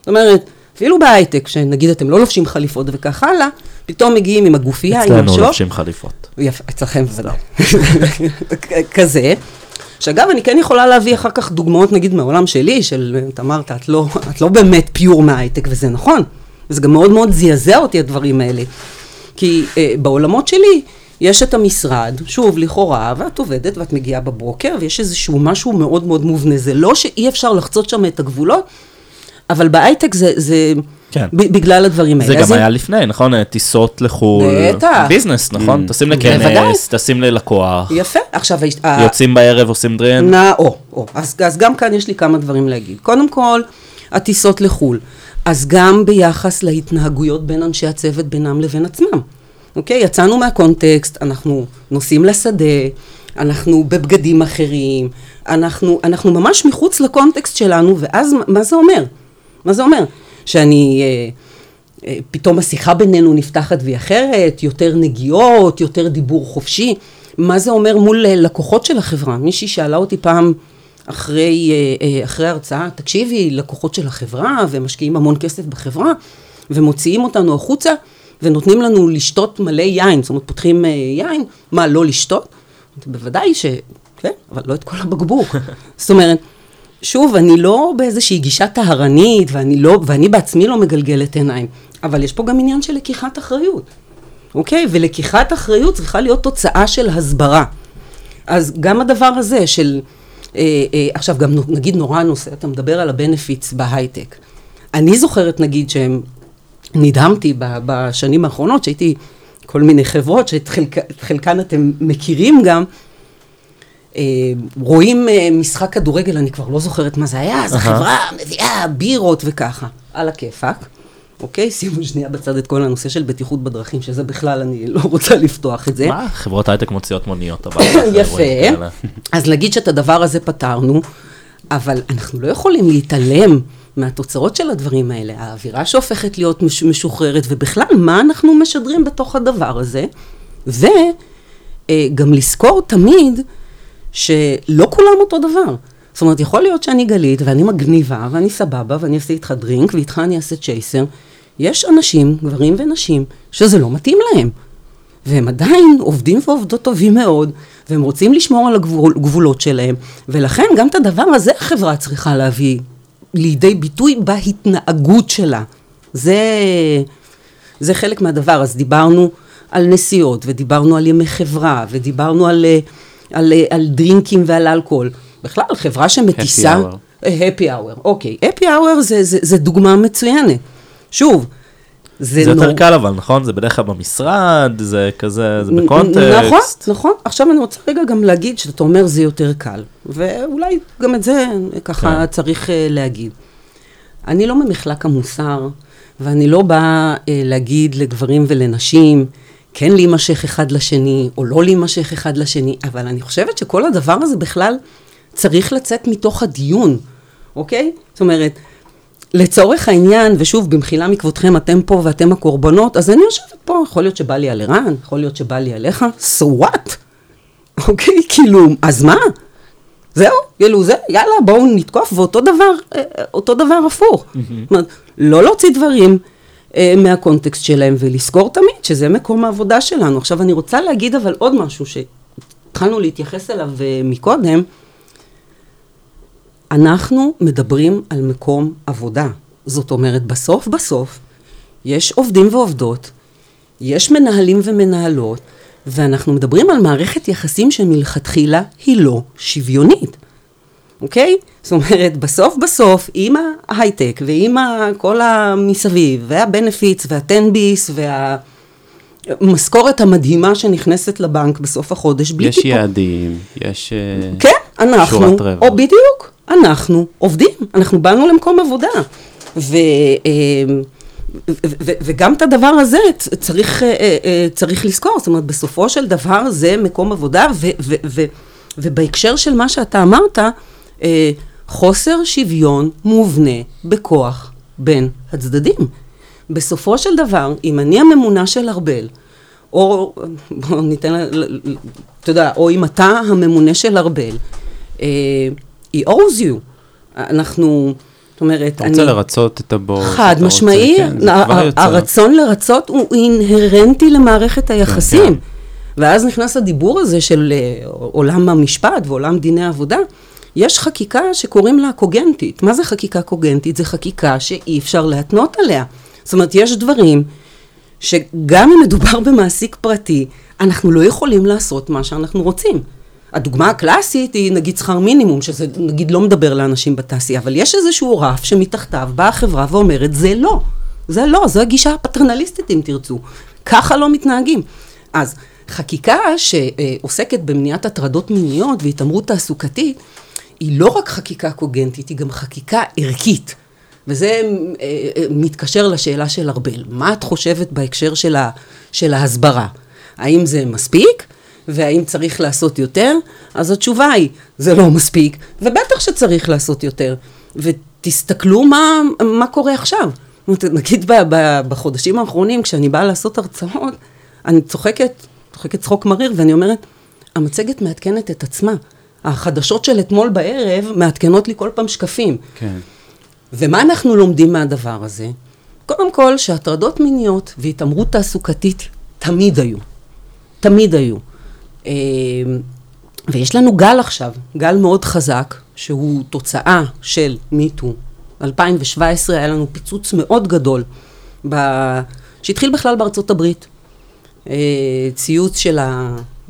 זאת אומרת, אפילו בהייטק, שנגיד אתם לא לובשים חליפות וכך הלאה, פתאום מגיעים עם הגופייה, עם אצלנו השור. לובשים חליפות. יפה, אצלכם בוודאי. [LAUGHS] כזה. שאגב, אני כן יכולה להביא אחר כך דוגמאות, נגיד, מהעולם שלי, של, את אמרת, את לא, את לא באמת פיור מההייטק, וזה נכון. וזה גם מאוד מאוד זעזע אותי, הדברים האלה. כי אה, בעולמות שלי, יש את המשרד, שוב, לכאורה, ואת עובדת ואת מגיעה בבוקר, ויש איזשהו משהו מאוד מאוד מובנה. זה לא שאי אפשר לחצות שם את הגבולות, אבל בהייטק זה, זה כן. ב- בגלל הדברים האלה. זה גם היה לפני, נכון? טיסות לחו"ל. בטח. ביזנס, נכון? טסים בוודאי. לכנס, טסים ללקוח, יפה. עכשיו, יוצאים בערב, עושים דרן. נא, או, או. אז, אז גם כאן יש לי כמה דברים להגיד. קודם כל, הטיסות לחו"ל. אז גם ביחס להתנהגויות בין אנשי הצוות בינם לבין עצמם. אוקיי? יצאנו מהקונטקסט, אנחנו נוסעים לשדה, אנחנו בבגדים אחרים, אנחנו, אנחנו ממש מחוץ לקונטקסט שלנו, ואז מה זה אומר? מה זה אומר? שאני... אה, אה, פתאום השיחה בינינו נפתחת והיא אחרת, יותר נגיעות, יותר דיבור חופשי. מה זה אומר מול אה, לקוחות של החברה? מישהי שאלה אותי פעם אחרי, אחרי הרצאה, תקשיבי, לקוחות של החברה ומשקיעים המון כסף בחברה ומוציאים אותנו החוצה ונותנים לנו לשתות מלא יין, זאת אומרת פותחים יין, מה לא לשתות? בוודאי ש... כן, אבל לא את כל הבקבוק. [LAUGHS] זאת אומרת, שוב, אני לא באיזושהי גישה טהרנית, ואני, לא, ואני בעצמי לא מגלגלת עיניים, אבל יש פה גם עניין של לקיחת אחריות, אוקיי? ולקיחת אחריות צריכה להיות תוצאה של הסברה. אז גם הדבר הזה של, אה, אה, עכשיו גם נגיד נורא נושא, אתה מדבר על הבנפיץ בהייטק. אני זוכרת נגיד שהם, נדהמתי בשנים האחרונות, שהייתי כל מיני חברות, שאת חלק, חלקן אתם מכירים גם, רואים אה, משחק כדורגל, אני כבר לא זוכרת מה זה היה, אז החברה מביאה בירות וככה, על הכיפאק. אוקיי, [LAUGHS] שימו שנייה בצד את כל הנושא של בטיחות בדרכים, שזה בכלל אני לא רוצה לפתוח את זה. מה? חברות הייטק מוציאות מוניות [LAUGHS] אירועים יפה. אז להגיד שאת הדבר הזה פתרנו, אבל אנחנו לא יכולים להתעלם מהתוצאות של הדברים האלה. האווירה שהופכת להיות מש- משוחררת, ובכלל, מה אנחנו משדרים בתוך הדבר הזה, וגם לזכור תמיד שלא כולם אותו דבר. זאת אומרת, יכול להיות שאני גלית, ואני מגניבה, ואני סבבה, ואני אעשה איתך דרינק, ואיתך אני אעשה צ'ייסר. יש אנשים, גברים ונשים, שזה לא מתאים להם. והם עדיין עובדים ועובדות טובים מאוד, והם רוצים לשמור על הגבולות שלהם, ולכן גם את הדבר הזה החברה צריכה להביא לידי ביטוי בהתנהגות שלה. זה, זה חלק מהדבר. אז דיברנו על נסיעות, ודיברנו על ימי חברה, ודיברנו על, אה, על, אה, על דרינקים ועל אלכוהול. בכלל, חברה שמטיסה... hour. הפי האוור, אוקיי. הפי האוור זה, זה, זה דוגמה מצוינת. שוב, זה, זה יותר נור- קל אבל, נכון? זה בדרך כלל במשרד, זה כזה, זה בקונטקסט. נכון, נכון. עכשיו אני רוצה רגע גם להגיד שאתה אומר זה יותר קל, ואולי גם את זה ככה כן. צריך אה, להגיד. אני לא ממחלק המוסר, ואני לא באה אה, להגיד לגברים ולנשים, כן להימשך אחד לשני, או לא להימשך אחד לשני, אבל אני חושבת שכל הדבר הזה בכלל צריך לצאת מתוך הדיון, אוקיי? זאת אומרת, לצורך העניין, ושוב, במחילה מכבודכם, אתם פה ואתם הקורבנות, אז אני יושבת פה, יכול להיות שבא לי על ערן, יכול להיות שבא לי עליך, so what? אוקיי, כאילו, אז מה? זהו, כאילו זה, יאללה, בואו נתקוף, ואותו דבר, אה, אותו דבר הפוך. זאת אומרת, לא להוציא דברים אה, מהקונטקסט שלהם, ולזכור תמיד שזה מקום העבודה שלנו. עכשיו, אני רוצה להגיד אבל עוד משהו שהתחלנו להתייחס אליו אה, מקודם, אנחנו מדברים על מקום עבודה. זאת אומרת, בסוף בסוף, יש עובדים ועובדות, יש מנהלים ומנהלות, ואנחנו מדברים על מערכת יחסים שמלכתחילה היא לא שוויונית, אוקיי? זאת אומרת, בסוף בסוף, עם ההייטק ועם כל המסביב, והבנפיץ והטנביס והמשכורת המדהימה שנכנסת לבנק בסוף החודש, בלי יש טיפול. יעדים, יש אה, כן, אנחנו, שורת רווח. או בדיוק, אנחנו עובדים, אנחנו באנו למקום עבודה. ו, אה, ו, ו, וגם את הדבר הזה צריך, אה, צריך לזכור, זאת אומרת, בסופו של דבר זה מקום עבודה, ו, ו, ו, ובהקשר של מה שאתה אמרת, אה, חוסר שוויון מובנה בכוח בין הצדדים. בסופו של דבר, אם אני הממונה של ארבל, או בוא ניתן, אתה יודע, או אם אתה הממונה של ארבל, אה, he owes you. אנחנו, זאת אומרת, אתה רוצה לרצות את הבוס. חד אתה משמעי, כן. הרצון לרצות הוא אינהרנטי למערכת היחסים. כן. ואז נכנס הדיבור הזה של אה, עולם המשפט ועולם דיני העבודה. יש חקיקה שקוראים לה קוגנטית. מה זה חקיקה קוגנטית? זה חקיקה שאי אפשר להתנות עליה. זאת אומרת, יש דברים שגם אם מדובר במעסיק פרטי, אנחנו לא יכולים לעשות מה שאנחנו רוצים. הדוגמה הקלאסית היא נגיד שכר מינימום, שזה נגיד לא מדבר לאנשים בתעשייה, אבל יש איזשהו רף שמתחתיו באה החברה ואומרת, זה לא, זה לא, זו הגישה הפטרנליסטית אם תרצו. ככה לא מתנהגים. אז חקיקה שעוסקת במניעת הטרדות מיניות והתעמרות תעסוקתית, היא לא רק חקיקה קוגנטית, היא גם חקיקה ערכית. וזה אה, אה, מתקשר לשאלה של ארבל. מה את חושבת בהקשר של, ה, של ההסברה? האם זה מספיק? והאם צריך לעשות יותר? אז התשובה היא, זה לא מספיק, ובטח שצריך לעשות יותר. ותסתכלו מה, מה קורה עכשיו. נגיד בחודשים האחרונים, כשאני באה לעשות הרצאות, אני צוחקת, צוחקת צחוק מריר, ואני אומרת, המצגת מעדכנת את עצמה. החדשות של אתמול בערב מעדכנות לי כל פעם שקפים. כן. ומה אנחנו לומדים מהדבר הזה? קודם כל, שהטרדות מיניות והתעמרות תעסוקתית תמיד היו. תמיד היו. אה, ויש לנו גל עכשיו, גל מאוד חזק, שהוא תוצאה של מיטו. 2017 היה לנו פיצוץ מאוד גדול, ב... שהתחיל בכלל בארצות הברית. אה, ציוץ של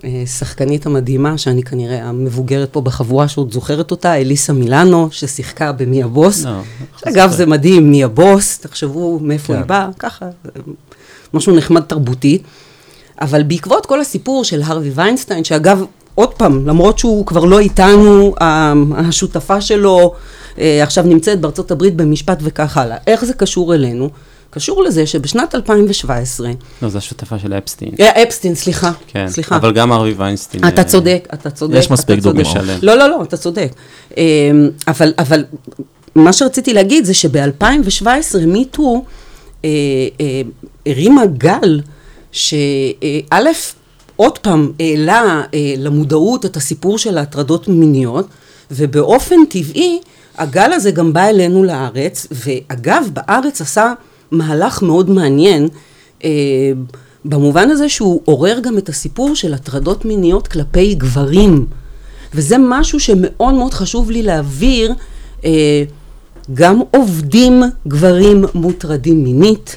השחקנית המדהימה, שאני כנראה המבוגרת פה בחבורה שעוד זוכרת אותה, אליסה מילאנו, ששיחקה במי הבוס. לא, אגב, זה מדהים, מי הבוס, תחשבו מאיפה כן. היא באה, ככה, משהו נחמד תרבותית. אבל בעקבות כל הסיפור של הרווי ויינסטיין, שאגב, עוד פעם, למרות שהוא כבר לא איתנו, השותפה שלו אה, עכשיו נמצאת בארצות הברית במשפט וכך הלאה. איך זה קשור אלינו? קשור לזה שבשנת 2017, לא, זו השותפה של אפסטין. אה, אפסטין, סליחה, כן, סליחה. אבל גם ארווי ויינסטין. אתה אה, צודק, אתה צודק. יש מספיק. דוגמאות. שלם. לא, לא, לא, אתה צודק. אמ, אבל, אבל מה שרציתי להגיד זה שב-2017 מיטו אה, הרימה גל שא', עוד פעם העלה למודעות את הסיפור של ההטרדות מיניות, ובאופן טבעי הגל הזה גם בא אלינו לארץ, ואגב, בארץ עשה מהלך מאוד מעניין, אה, במובן הזה שהוא עורר גם את הסיפור של הטרדות מיניות כלפי גברים. וזה משהו שמאוד מאוד חשוב לי להעביר, אה, גם עובדים גברים מוטרדים מינית,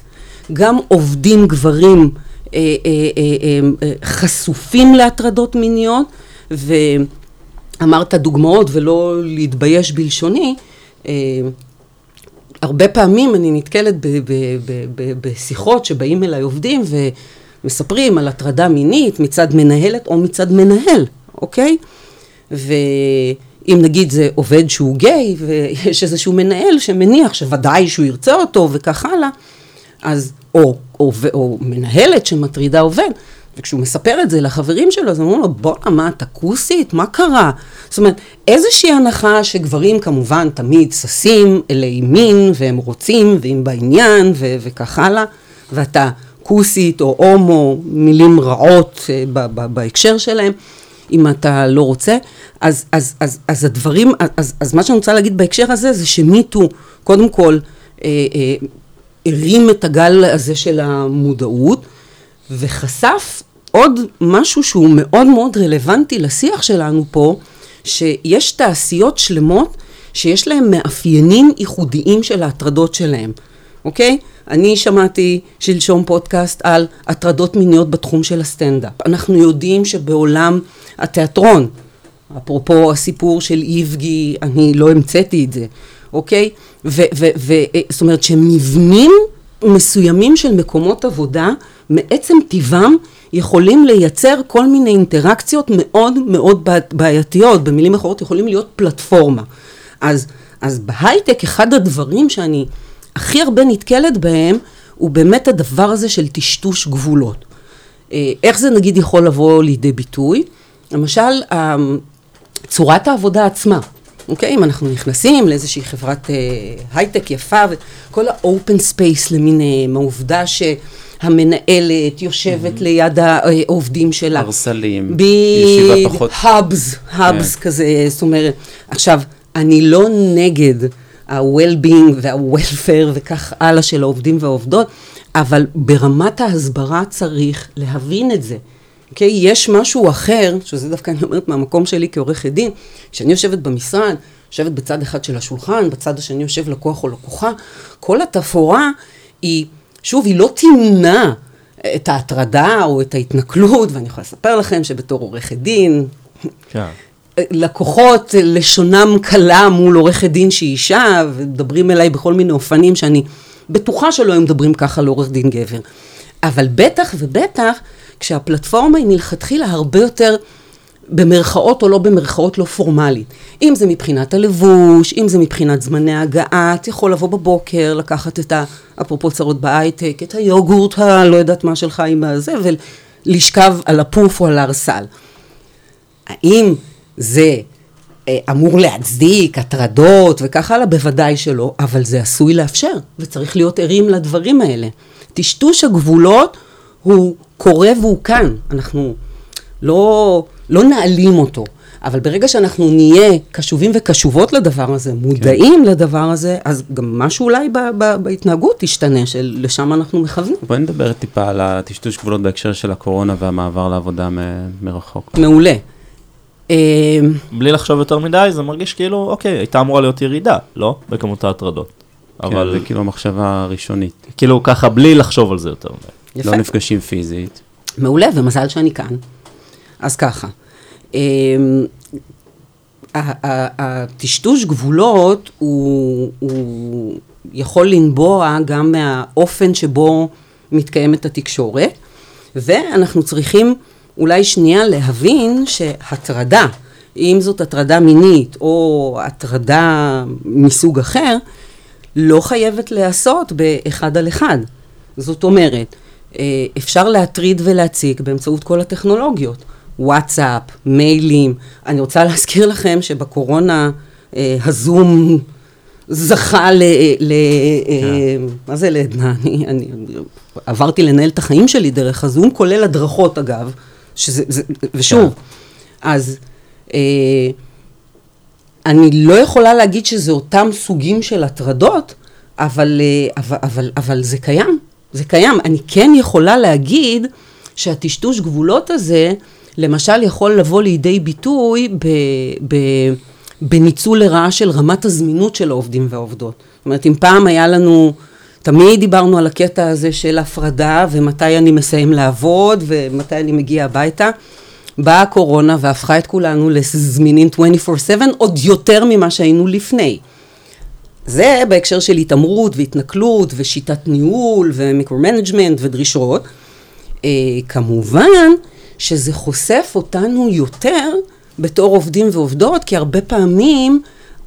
גם עובדים גברים אה, אה, אה, אה, אה, חשופים להטרדות מיניות, ואמרת דוגמאות ולא להתבייש בלשוני, אה, הרבה פעמים אני נתקלת בשיחות שבאים אליי עובדים ומספרים על הטרדה מינית מצד מנהלת או מצד מנהל, אוקיי? ואם נגיד זה עובד שהוא גיי ויש איזשהו מנהל שמניח שוודאי שהוא ירצה אותו וכך הלאה, אז, או, או, או, או מנהלת שמטרידה עובד, וכשהוא מספר את זה לחברים שלו, אז אומרים לו, בואנה, מה, אתה כוסית? מה קרה? זאת אומרת, איזושהי הנחה שגברים כמובן תמיד ששים אלי מין, והם רוצים, והם בעניין, ו- וכך הלאה, ואתה כוסית או הומו, מילים רעות אה, ב- ב- בהקשר שלהם, אם אתה לא רוצה. אז, אז, אז, אז הדברים, אז, אז מה שאני רוצה להגיד בהקשר הזה, זה שמיטו, קודם כל, אה, אה, הרים את הגל הזה של המודעות, וחשף עוד משהו שהוא מאוד מאוד רלוונטי לשיח שלנו פה, שיש תעשיות שלמות שיש להן מאפיינים ייחודיים של ההטרדות שלהן, אוקיי? אני שמעתי שלשום פודקאסט על הטרדות מיניות בתחום של הסטנדאפ. אנחנו יודעים שבעולם התיאטרון, אפרופו הסיפור של איבגי, אני לא המצאתי את זה, אוקיי? וזאת אומרת שמבנים מסוימים של מקומות עבודה, מעצם טיבם, יכולים לייצר כל מיני אינטראקציות מאוד מאוד בעייתיות, במילים אחרות יכולים להיות פלטפורמה. אז, אז בהייטק אחד הדברים שאני הכי הרבה נתקלת בהם, הוא באמת הדבר הזה של טשטוש גבולות. אה, איך זה נגיד יכול לבוא לידי ביטוי? למשל, צורת העבודה עצמה. אוקיי? אם אנחנו נכנסים לאיזושהי חברת אה, הייטק יפה, וכל ה open space למיניהם, העובדה שהמנהלת יושבת mm-hmm. ליד העובדים שלה. ארסלים, ישיבה פחות... האבס, האבס yeah. כזה, זאת אומרת, עכשיו, אני לא נגד ה-well-being וה-welfare וכך הלאה של העובדים והעובדות, אבל ברמת ההסברה צריך להבין את זה. אוקיי? Okay, יש משהו אחר, שזה דווקא אני אומרת מהמקום שלי כעורכת דין, כשאני יושבת במשרד, יושבת בצד אחד של השולחן, בצד השני יושב לקוח או לקוחה, כל התפאורה היא, שוב, היא לא תמנע את ההטרדה או את ההתנכלות, ואני יכולה לספר לכם שבתור עורכת דין, כן. לקוחות לשונם קלה מול עורכת דין שהיא אישה, ומדברים אליי בכל מיני אופנים שאני בטוחה שלא היו מדברים ככה לעורך דין גבר. אבל בטח ובטח כשהפלטפורמה היא מלכתחילה הרבה יותר במרכאות או לא במרכאות לא פורמלית. אם זה מבחינת הלבוש, אם זה מבחינת זמני הגעה, את יכול לבוא בבוקר, לקחת את ה... אפרופו צרות בהייטק, את היוגורט הלא יודעת מה שלך עם הזה, ולשכב על הפוף או על הארסל. האם זה אה, אמור להצדיק הטרדות וכך הלאה? בוודאי שלא, אבל זה עשוי לאפשר, וצריך להיות ערים לדברים האלה. טשטוש הגבולות הוא קורה והוא כאן, אנחנו לא, לא נעלים אותו. אבל ברגע שאנחנו נהיה קשובים וקשובות לדבר הזה, מודעים כן. לדבר הזה, אז גם משהו אולי ב, ב, בהתנהגות ישתנה, שלשם אנחנו מכוונים. בואי נדבר טיפה על הטשטוש גבולות בהקשר של הקורונה והמעבר לעבודה מ- מרחוק. מעולה. אה, בלי לחשוב יותר מדי, זה מרגיש כאילו, אוקיי, הייתה אמורה להיות ירידה, לא? בכמות ההטרדות. כן, אבל... זה כאילו מחשבה ראשונית. כאילו ככה, בלי לחשוב על זה יותר מדי. יפה. לא נפגשים פיזית. מעולה, ומזל שאני כאן. אז ככה, אמ, הטשטוש גבולות הוא, הוא יכול לנבוע גם מהאופן שבו מתקיימת התקשורת, ואנחנו צריכים אולי שנייה להבין שהטרדה, אם זאת הטרדה מינית או הטרדה מסוג אחר, לא חייבת להיעשות באחד על אחד. זאת אומרת, אה, אפשר להטריד ולהציג באמצעות כל הטכנולוגיות. וואטסאפ, מיילים. אני רוצה להזכיר לכם שבקורונה אה, הזום זכה ל... ל אה, כן. מה זה לעדנה? אני, אני עברתי לנהל את החיים שלי דרך הזום, כולל הדרכות אגב, שזה, זה, ושוב, כן. אז אה, אני לא יכולה להגיד שזה אותם סוגים של הטרדות, אבל, אה, אבל, אבל, אבל זה קיים. זה קיים. אני כן יכולה להגיד שהטשטוש גבולות הזה, למשל יכול לבוא לידי ביטוי ב, ב, בניצול לרעה של רמת הזמינות של העובדים והעובדות. זאת אומרת, אם פעם היה לנו, תמיד דיברנו על הקטע הזה של הפרדה ומתי אני מסיים לעבוד ומתי אני מגיע הביתה. באה הקורונה והפכה את כולנו לזמינים 24/7 עוד יותר ממה שהיינו לפני. זה בהקשר של התעמרות והתנכלות ושיטת ניהול ו micro-management ודרישות. אה, כמובן שזה חושף אותנו יותר בתור עובדים ועובדות, כי הרבה פעמים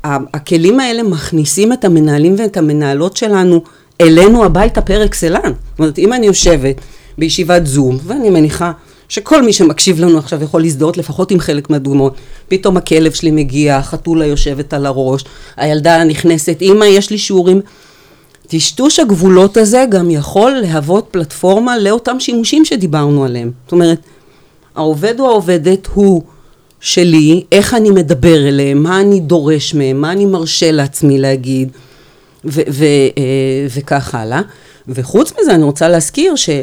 הכלים האלה מכניסים את המנהלים ואת המנהלות שלנו אלינו הביתה פר אקסלן. זאת אומרת, אם אני יושבת בישיבת זום, ואני מניחה שכל מי שמקשיב לנו עכשיו יכול להזדהות לפחות עם חלק מהדוגמאות. פתאום הכלב שלי מגיע, החתולה יושבת על הראש, הילדה נכנסת, אמא, יש לי שיעורים. טשטוש הגבולות הזה גם יכול להוות פלטפורמה לאותם שימושים שדיברנו עליהם. זאת אומרת, העובד או העובדת הוא שלי, איך אני מדבר אליהם, מה אני דורש מהם, מה אני מרשה לעצמי להגיד, ו- ו- אה, וכך הלאה. וחוץ מזה אני רוצה להזכיר שכל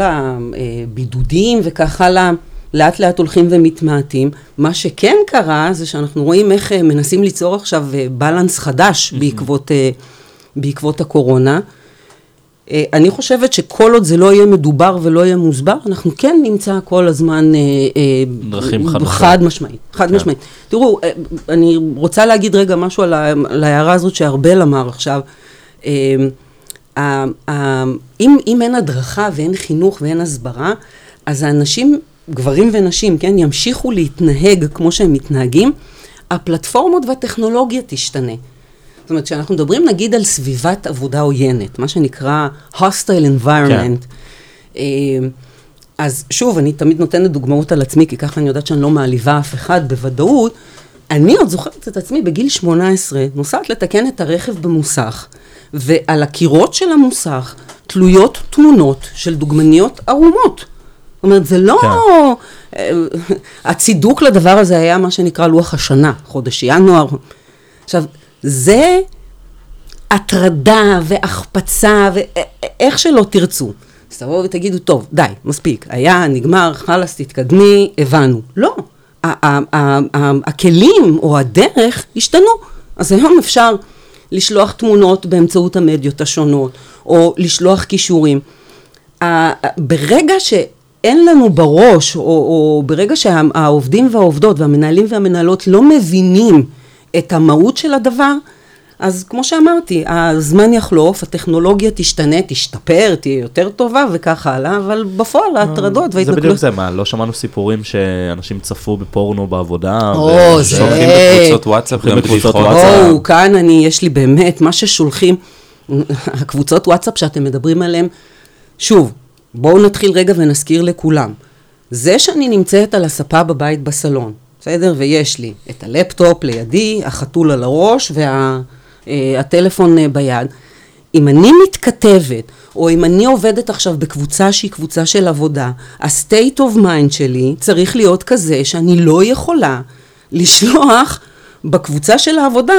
הבידודים וכך הלאה, לאט לאט הולכים ומתמעטים. מה שכן קרה זה שאנחנו רואים איך אה, מנסים ליצור עכשיו בלנס חדש בעקבות, אה, בעקבות הקורונה. אה, אני חושבת שכל עוד זה לא יהיה מדובר ולא יהיה מוסבר, אנחנו כן נמצא כל הזמן... דרכים חדשות. חד משמעית, חד כן. משמעית. תראו, אני רוצה להגיד רגע משהו על ההערה הזאת שארבל אמר עכשיו. אם, אם אין הדרכה ואין חינוך ואין הסברה, אז האנשים, גברים ונשים, כן, ימשיכו להתנהג כמו שהם מתנהגים, הפלטפורמות והטכנולוגיה תשתנה. זאת אומרת, כשאנחנו מדברים נגיד על סביבת עבודה עוינת, מה שנקרא hostile environment, כן. אז שוב, אני תמיד נותנת דוגמאות על עצמי, כי ככה אני יודעת שאני לא מעליבה אף אחד בוודאות. אני עוד זוכרת את עצמי בגיל 18, נוסעת לתקן את הרכב במוסך, ועל הקירות של המוסך תלויות תמונות של דוגמניות ערומות. זאת אומרת, זה לא... כן. הצידוק לדבר הזה היה מה שנקרא לוח השנה, חודש ינואר. עכשיו, זה הטרדה והחפצה ואיך שלא תרצו. אז תבואו ותגידו, טוב, די, מספיק, היה, נגמר, חלאס, תתקדמי, הבנו. לא, הכלים או הדרך השתנו. אז היום אפשר לשלוח תמונות באמצעות המדיות השונות, או לשלוח כישורים. ברגע שאין לנו בראש, או, או ברגע שהעובדים והעובדות והמנהלים והמנהלות לא מבינים את המהות של הדבר, אז כמו שאמרתי, הזמן יחלוף, הטכנולוגיה תשתנה, תשתפר, תהיה יותר טובה וכך הלאה, אבל בפועל ההטרדות וההתנגדות... זה בדיוק זה, מה, לא שמענו סיפורים שאנשים צפו בפורנו בעבודה? או, זה... שולחים בקבוצות וואטסאפ, גם בדיחות. או, כאן אני, יש לי באמת, מה ששולחים, [LAUGHS] הקבוצות וואטסאפ שאתם מדברים עליהן, שוב, בואו נתחיל רגע ונזכיר לכולם. זה שאני נמצאת על הספה בבית בסלון, בסדר? ויש לי את הלפטופ לידי, החתול על הראש והטלפון וה, ביד. אם אני מתכתבת, או אם אני עובדת עכשיו בקבוצה שהיא קבוצה של עבודה, ה-state of mind שלי צריך להיות כזה שאני לא יכולה לשלוח בקבוצה של העבודה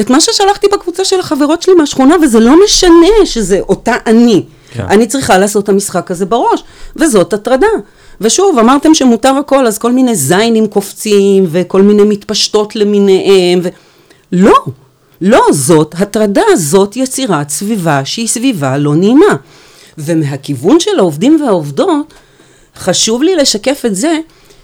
את מה ששלחתי בקבוצה של החברות שלי מהשכונה, וזה לא משנה שזה אותה אני. כן. אני צריכה לעשות את המשחק הזה בראש, וזאת הטרדה. ושוב, אמרתם שמותר הכל, אז כל מיני זיינים קופצים, וכל מיני מתפשטות למיניהם, ו... לא, לא, זאת הטרדה, זאת יצירת סביבה שהיא סביבה לא נעימה. ומהכיוון של העובדים והעובדות, חשוב לי לשקף את זה,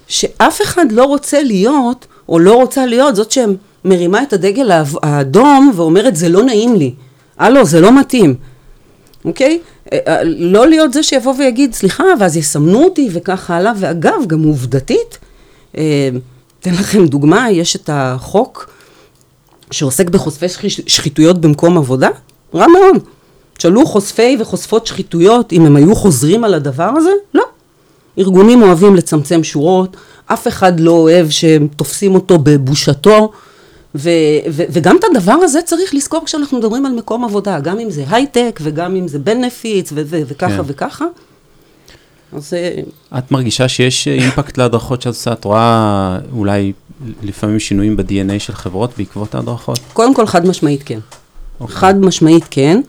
שאף אחד לא רוצה להיות, או לא רוצה להיות זאת שמרימה את הדגל האדום ואומרת, זה לא נעים לי. הלו, זה לא מתאים. אוקיי? לא להיות זה שיבוא ויגיד, סליחה, ואז יסמנו אותי וכך הלאה, ואגב, גם עובדתית, אתן לכם דוגמה, יש את החוק שעוסק בחושפי שחיתויות במקום עבודה, רע מאוד. תשאלו חושפי וחושפות שחיתויות, אם הם היו חוזרים על הדבר הזה? לא. ארגונים אוהבים לצמצם שורות, אף אחד לא אוהב שהם תופסים אותו בבושתו, ו- ו- וגם את הדבר הזה צריך לזכור כשאנחנו מדברים על מקום עבודה, גם אם זה הייטק וגם אם זה בנפיץ ו- ו- וככה כן. וככה. אז... את מרגישה שיש אימפקט להדרכות שאת עושה? את רואה אולי לפעמים שינויים ב-DNA של חברות בעקבות ההדרכות? קודם כל, חד משמעית כן. Okay. חד משמעית כן.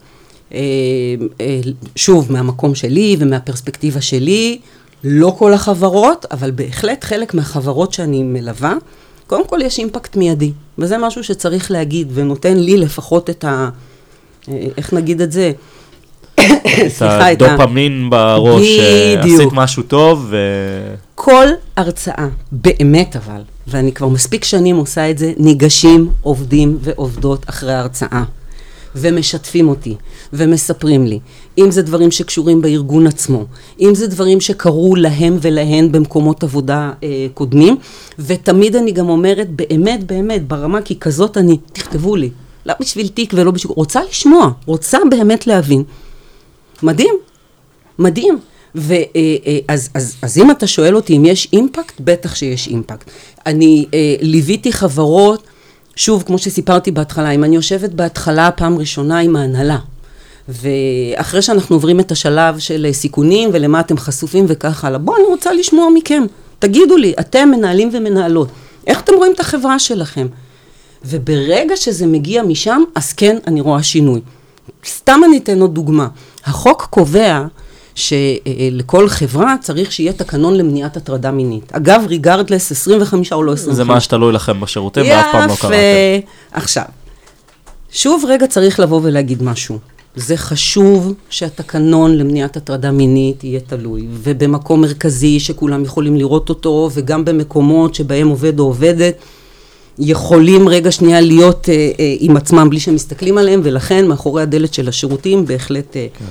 שוב, מהמקום שלי ומהפרספקטיבה שלי, לא כל החברות, אבל בהחלט חלק מהחברות שאני מלווה, קודם כל יש אימפקט מיידי, וזה משהו שצריך להגיד, ונותן לי לפחות את ה... איך נגיד את זה? [COUGHS] את הדופמין בראש, עשית משהו טוב. ו... כל הרצאה, באמת אבל, ואני כבר מספיק שנים עושה את זה, ניגשים עובדים ועובדות אחרי ההרצאה. ומשתפים אותי, ומספרים לי. אם זה דברים שקשורים בארגון עצמו, אם זה דברים שקרו להם ולהן במקומות עבודה אה, קודמים, ותמיד אני גם אומרת, באמת, באמת, ברמה, כי כזאת אני, תכתבו לי. לא בשביל תיק ולא בשביל... רוצה לשמוע, רוצה באמת להבין. מדהים, מדהים. ואז אז, אז, אז אם אתה שואל אותי אם יש אימפקט, בטח שיש אימפקט. אני אה, ליוויתי חברות, שוב, כמו שסיפרתי בהתחלה, אם אני יושבת בהתחלה פעם ראשונה עם ההנהלה, ואחרי שאנחנו עוברים את השלב של סיכונים ולמה אתם חשופים וכך הלאה, בואו, אני רוצה לשמוע מכם. תגידו לי, אתם מנהלים ומנהלות, איך אתם רואים את החברה שלכם? וברגע שזה מגיע משם, אז כן, אני רואה שינוי. סתם אני אתן עוד דוגמה. החוק קובע שלכל חברה צריך שיהיה תקנון למניעת הטרדה מינית. אגב, ריגרדלס 25 או לא 25. זה מה שתלוי לכם בשירותים, ואף פעם לא קראתם. יפה. עכשיו, שוב רגע צריך לבוא ולהגיד משהו. זה חשוב שהתקנון למניעת הטרדה מינית יהיה תלוי, ובמקום מרכזי שכולם יכולים לראות אותו, וגם במקומות שבהם עובד או עובדת יכולים רגע שנייה להיות אה, אה, עם עצמם בלי שמסתכלים עליהם, ולכן מאחורי הדלת של השירותים בהחלט... אה, כן.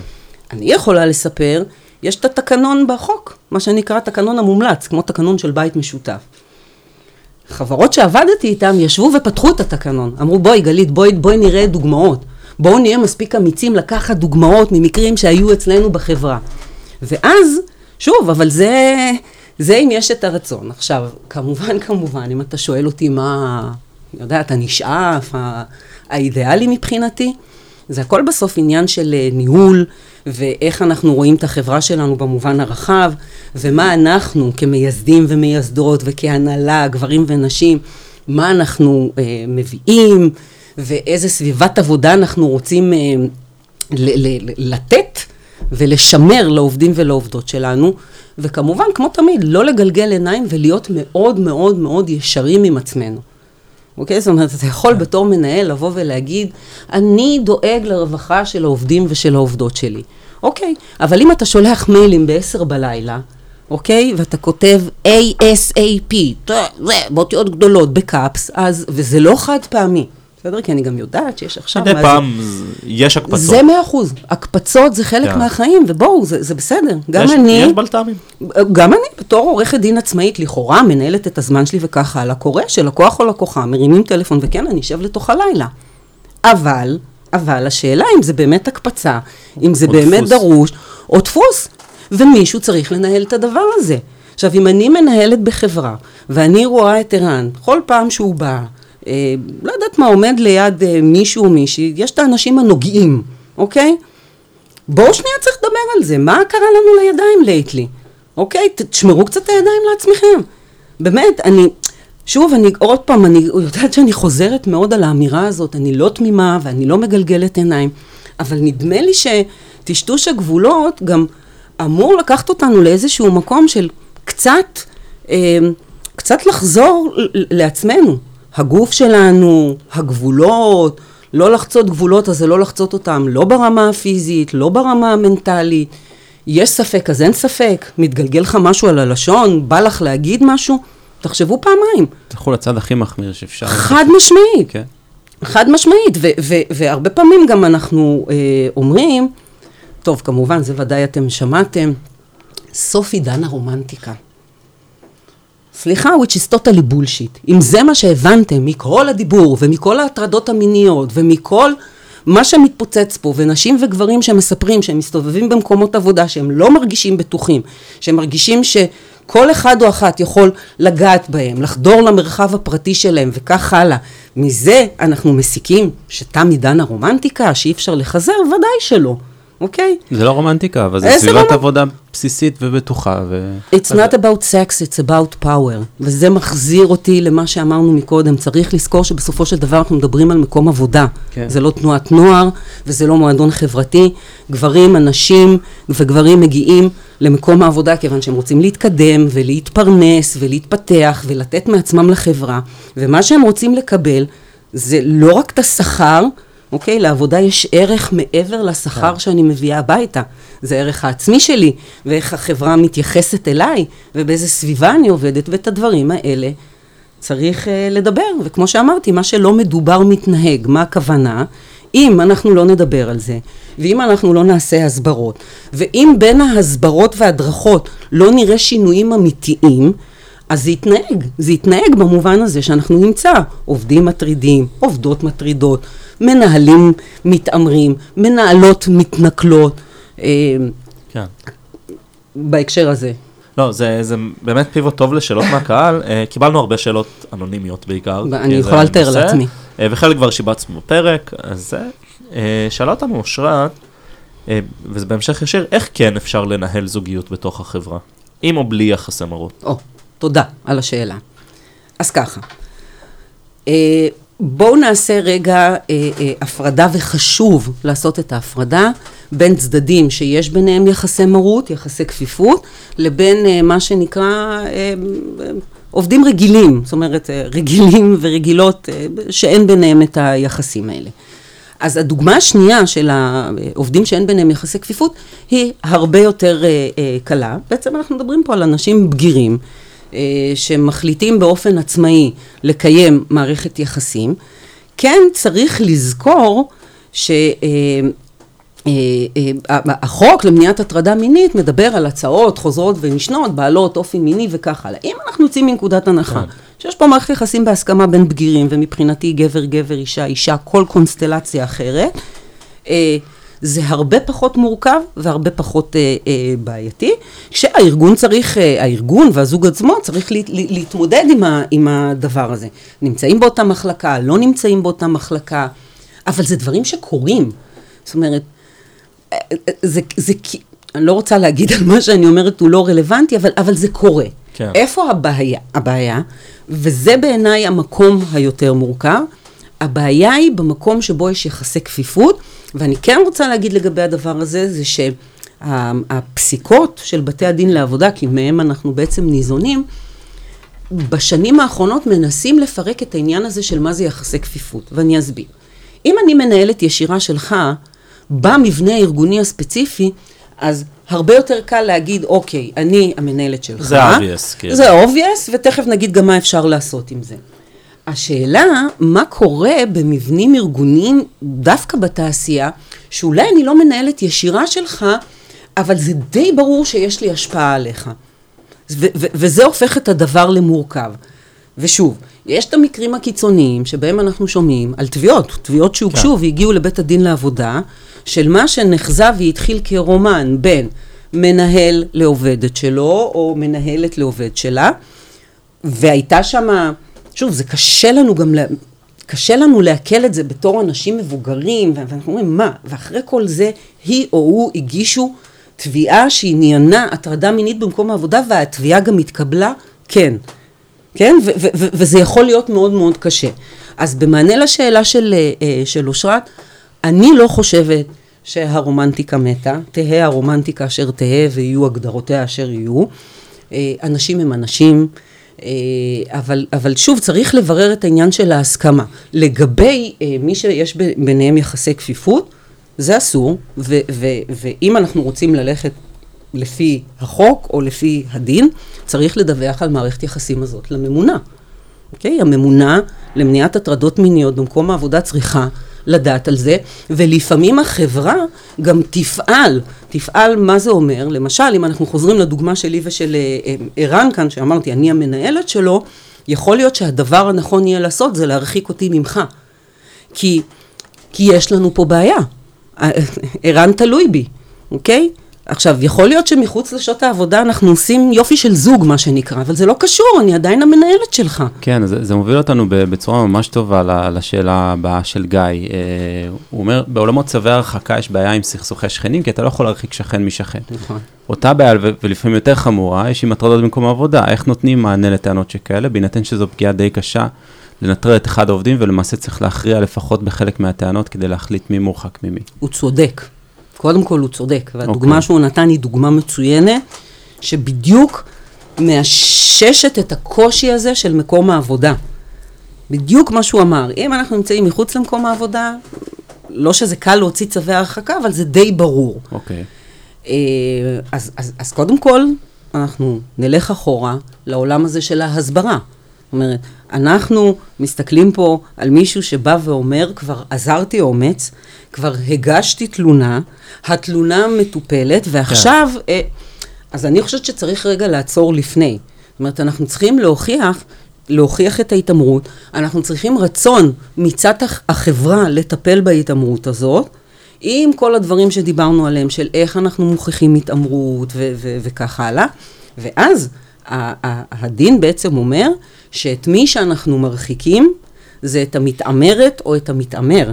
אני יכולה לספר, יש את התקנון בחוק, מה שנקרא התקנון המומלץ, כמו תקנון של בית משותף. חברות שעבדתי איתן ישבו ופתחו את התקנון. אמרו, בואי גלית, בואי, בואי נראה דוגמאות. בואו נהיה מספיק אמיצים לקחת דוגמאות ממקרים שהיו אצלנו בחברה. ואז, שוב, אבל זה, זה אם יש את הרצון. עכשיו, כמובן, כמובן, אם אתה שואל אותי מה, אני יודעת, הנשאף, האידיאלי מבחינתי, זה הכל בסוף עניין של אה, ניהול, ואיך אנחנו רואים את החברה שלנו במובן הרחב, ומה אנחנו כמייסדים ומייסדות וכהנהלה, גברים ונשים, מה אנחנו אה, מביאים, ואיזה סביבת עבודה אנחנו רוצים אה, ל- ל- לתת ולשמר לעובדים ולעובדות שלנו, וכמובן, כמו תמיד, לא לגלגל עיניים ולהיות מאוד מאוד מאוד ישרים עם עצמנו. אוקיי? זאת אומרת, אתה יכול בתור מנהל לבוא ולהגיד, אני דואג לרווחה של העובדים ושל העובדות שלי. אוקיי, אבל אם אתה שולח מיילים ב-10 בלילה, אוקיי? ואתה כותב ASAP, באותיות גדולות, בקאפס, אז, וזה לא חד פעמי. בסדר? כי אני גם יודעת שיש עכשיו... מדי פעם זה... יש הקפצות. זה מאה אחוז. הקפצות זה חלק yeah. כן. מהחיים, ובואו, זה, זה בסדר. גם יש, אני... יש בלת"מים. גם אני, בתור עורכת דין עצמאית, לכאורה, מנהלת את הזמן שלי וככה הלאה, קורה שלקוח או לקוחה מרימים טלפון, וכן, אני אשב לתוך הלילה. אבל, אבל השאלה אם זה באמת הקפצה, אם זה באמת דפוס. דרוש, או דפוס, ומישהו צריך לנהל את הדבר הזה. עכשיו, אם אני מנהלת בחברה, ואני רואה את ערן, כל פעם שהוא בא, לא יודעת מה, עומד ליד אה, מישהו או מישהי, יש את האנשים הנוגעים, אוקיי? בואו שנייה צריך לדבר על זה, מה קרה לנו לידיים לייטלי? אוקיי? תשמרו קצת את הידיים לעצמכם. באמת, אני, שוב, אני, עוד פעם, אני יודעת שאני חוזרת מאוד על האמירה הזאת, אני לא תמימה ואני לא מגלגלת עיניים, אבל נדמה לי שטשטוש הגבולות גם אמור לקחת אותנו לאיזשהו מקום של קצת, אה, קצת לחזור לעצמנו. הגוף שלנו, הגבולות, לא לחצות גבולות, אז זה לא לחצות אותם, לא ברמה הפיזית, לא ברמה המנטלית. יש ספק, אז אין ספק. מתגלגל לך משהו על הלשון, בא לך להגיד משהו, תחשבו פעמיים. תלכו לצד הכי מחמיר שאפשר. חד משמעית. כן. חד משמעית, והרבה פעמים גם אנחנו אה, אומרים, טוב, כמובן, זה ודאי אתם שמעתם, סוף עידן הרומנטיקה. סליחה, which is totally bullshit. אם זה מה שהבנתם מכל הדיבור ומכל ההטרדות המיניות ומכל מה שמתפוצץ פה, ונשים וגברים שמספרים שהם מסתובבים במקומות עבודה שהם לא מרגישים בטוחים, שהם מרגישים שכל אחד או אחת יכול לגעת בהם, לחדור למרחב הפרטי שלהם וכך הלאה. מזה אנחנו מסיקים שתם עידן הרומנטיקה, שאי אפשר לחזר? ודאי שלא. אוקיי? זה לא רומנטיקה, אבל זה סביבת. עבודה בסיסית ובטוחה. ו... It's not about sex, it's about power. וזה מחזיר אותי למה שאמרנו מקודם. צריך לזכור שבסופו של דבר אנחנו מדברים על מקום עבודה. כן. זה לא תנועת נוער, וזה לא מועדון חברתי. גברים, אנשים וגברים מגיעים למקום העבודה כיוון שהם רוצים להתקדם ולהתפרנס ולהתפתח ולתת מעצמם לחברה. ומה שהם רוצים לקבל זה לא רק את השכר, אוקיי? לעבודה יש ערך מעבר לשכר כן. שאני מביאה הביתה. זה הערך העצמי שלי, ואיך החברה מתייחסת אליי, ובאיזה סביבה אני עובדת, ואת הדברים האלה צריך uh, לדבר. וכמו שאמרתי, מה שלא מדובר מתנהג. מה הכוונה? אם אנחנו לא נדבר על זה, ואם אנחנו לא נעשה הסברות, ואם בין ההסברות וההדרכות לא נראה שינויים אמיתיים, אז זה יתנהג, זה יתנהג במובן הזה שאנחנו נמצא עובדים מטרידים, עובדות מטרידות, מנהלים מתעמרים, מנהלות מתנכלות. אה, כן. בהקשר הזה. לא, זה, זה באמת פיבוט טוב לשאלות מהקהל. אה, קיבלנו הרבה שאלות אנונימיות בעיקר. אני יכולה לתאר לעצמי. אה, וחלק כבר שיבצנו בפרק, אז זה. שאלה אותנו אושרת, וזה בהמשך ישיר, איך כן אפשר לנהל זוגיות בתוך החברה? עם או בלי יחסי מרות? או, תודה על השאלה. אז ככה, בואו נעשה רגע אה, אה, הפרדה, וחשוב לעשות את ההפרדה בין צדדים שיש ביניהם יחסי מרות, יחסי כפיפות, לבין אה, מה שנקרא אה, אה, עובדים רגילים, זאת אומרת, אה, רגילים ורגילות אה, שאין ביניהם את היחסים האלה. אז הדוגמה השנייה של העובדים שאין ביניהם יחסי כפיפות היא הרבה יותר אה, אה, קלה. בעצם אנחנו מדברים פה על אנשים בגירים שמחליטים באופן עצמאי לקיים מערכת יחסים. כן צריך לזכור שהחוק למניעת הטרדה מינית מדבר על הצעות חוזרות ונשנות, בעלות אופי מיני וכך הלאה. אם אנחנו יוצאים מנקודת הנחה כן. שיש פה מערכת יחסים בהסכמה בין בגירים, ומבחינתי גבר, גבר, אישה, אישה, כל קונסטלציה אחרת, אה, זה הרבה פחות מורכב והרבה פחות אה, אה, בעייתי, כשהארגון צריך, אה, הארגון והזוג עצמו צריך לה, לה, להתמודד עם, ה, עם הדבר הזה. נמצאים באותה מחלקה, לא נמצאים באותה מחלקה, אבל זה דברים שקורים. זאת אומרת, אה, אה, זה, זה, כי- אני לא רוצה להגיד על מה שאני אומרת הוא לא רלוונטי, אבל, אבל זה קורה. כן. איפה הבעיה? הבעיה, וזה בעיניי המקום היותר מורכב, הבעיה היא במקום שבו יש יחסי כפיפות, ואני כן רוצה להגיד לגבי הדבר הזה, זה שהפסיקות של בתי הדין לעבודה, כי מהם אנחנו בעצם ניזונים, בשנים האחרונות מנסים לפרק את העניין הזה של מה זה יחסי כפיפות, ואני אסביר. אם אני מנהלת ישירה שלך, במבנה הארגוני הספציפי, אז הרבה יותר קל להגיד, אוקיי, אני המנהלת שלך. זה obvious, כאילו. זה obvious, ותכף נגיד גם מה אפשר לעשות עם זה. השאלה, מה קורה במבנים ארגוניים, דווקא בתעשייה, שאולי אני לא מנהלת ישירה שלך, אבל זה די ברור שיש לי השפעה עליך. ו- ו- וזה הופך את הדבר למורכב. ושוב, יש את המקרים הקיצוניים שבהם אנחנו שומעים על תביעות, תביעות שהוגשו כן. והגיעו לבית הדין לעבודה, של מה שנחזה והתחיל כרומן בין מנהל לעובדת שלו, או מנהלת לעובד שלה, והייתה שמה, שוב, זה קשה לנו גם, לה, קשה לנו לעכל את זה בתור אנשים מבוגרים, ואנחנו אומרים, מה? ואחרי כל זה, היא או הוא הגישו תביעה שעניינה הטרדה מינית במקום העבודה, והתביעה גם התקבלה, כן. כן? ו- ו- ו- וזה יכול להיות מאוד מאוד קשה. אז במענה לשאלה של, אה, של אושרת, אני לא חושבת שהרומנטיקה מתה, תהא הרומנטיקה אשר תהא ויהיו הגדרותיה אשר יהיו. אה, אנשים הם אנשים, אבל, אבל שוב, צריך לברר את העניין של ההסכמה. לגבי אה, מי שיש ביניהם יחסי כפיפות, זה אסור, ו- ו- ואם אנחנו רוצים ללכת לפי החוק או לפי הדין, צריך לדווח על מערכת יחסים הזאת לממונה. אוקיי? הממונה למניעת הטרדות מיניות במקום העבודה צריכה לדעת על זה, ולפעמים החברה גם תפעל, תפעל, מה זה אומר? למשל, אם אנחנו חוזרים לדוגמה שלי ושל אה, אה, ערן כאן, שאמרתי, אני המנהלת שלו, יכול להיות שהדבר הנכון יהיה לעשות זה להרחיק אותי ממך. כי, כי יש לנו פה בעיה. ערן תלוי בי, אוקיי? עכשיו, יכול להיות שמחוץ לשעות העבודה אנחנו עושים יופי של זוג, מה שנקרא, אבל זה לא קשור, אני עדיין המנהלת שלך. כן, זה, זה מוביל אותנו בצורה ממש טובה לשאלה הבאה של גיא. אה, הוא אומר, בעולמות צווי הרחקה יש בעיה עם סכסוכי שכנים, כי אתה לא יכול להרחיק שכן משכן. נכון. אותה בעיה, ולפעמים יותר חמורה, יש עם הטרדות במקום העבודה. איך נותנים מענה לטענות שכאלה, בהינתן שזו פגיעה די קשה, לנטרל את אחד העובדים, ולמעשה צריך להכריע לפחות בחלק מהטענות כדי להחליט מי מורחק ממי. הוא צודק. קודם כל הוא צודק, והדוגמה אוקיי. שהוא נתן היא דוגמה מצוינת, שבדיוק מאששת את הקושי הזה של מקום העבודה. בדיוק מה שהוא אמר, אם אנחנו נמצאים מחוץ למקום העבודה, לא שזה קל להוציא צווי הרחקה, אבל זה די ברור. אוקיי. אה, אז, אז, אז קודם כל, אנחנו נלך אחורה לעולם הזה של ההסברה. זאת אומרת, אנחנו מסתכלים פה על מישהו שבא ואומר, כבר עזרתי אומץ, כבר הגשתי תלונה, התלונה מטופלת, ועכשיו, אה, אז אני חושבת שצריך רגע לעצור לפני. זאת אומרת, אנחנו צריכים להוכיח, להוכיח את ההתעמרות, אנחנו צריכים רצון מצד הח- החברה לטפל בהתעמרות הזאת. עם כל הדברים שדיברנו עליהם, של איך אנחנו מוכיחים התעמרות וכך הלאה. ואז הדין בעצם אומר שאת מי שאנחנו מרחיקים, זה את המתעמרת או את המתעמר.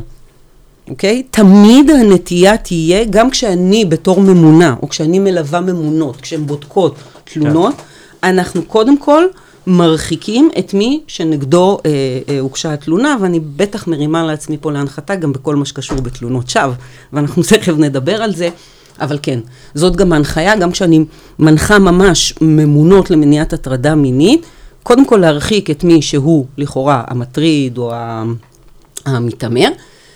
אוקיי? תמיד הנטייה תהיה, גם כשאני בתור ממונה, או כשאני מלווה ממונות, כשהן בודקות תלונות, כן. אנחנו קודם כל מרחיקים את מי שנגדו אה, אה, הוגשה התלונה, ואני בטח מרימה לעצמי פה להנחתה גם בכל מה שקשור בתלונות שווא, ואנחנו [LAUGHS] תכף נדבר על זה. אבל כן, זאת גם ההנחיה, גם כשאני מנחה ממש ממונות למניעת הטרדה מינית, קודם כל להרחיק את מי שהוא לכאורה המטריד או המתעמר,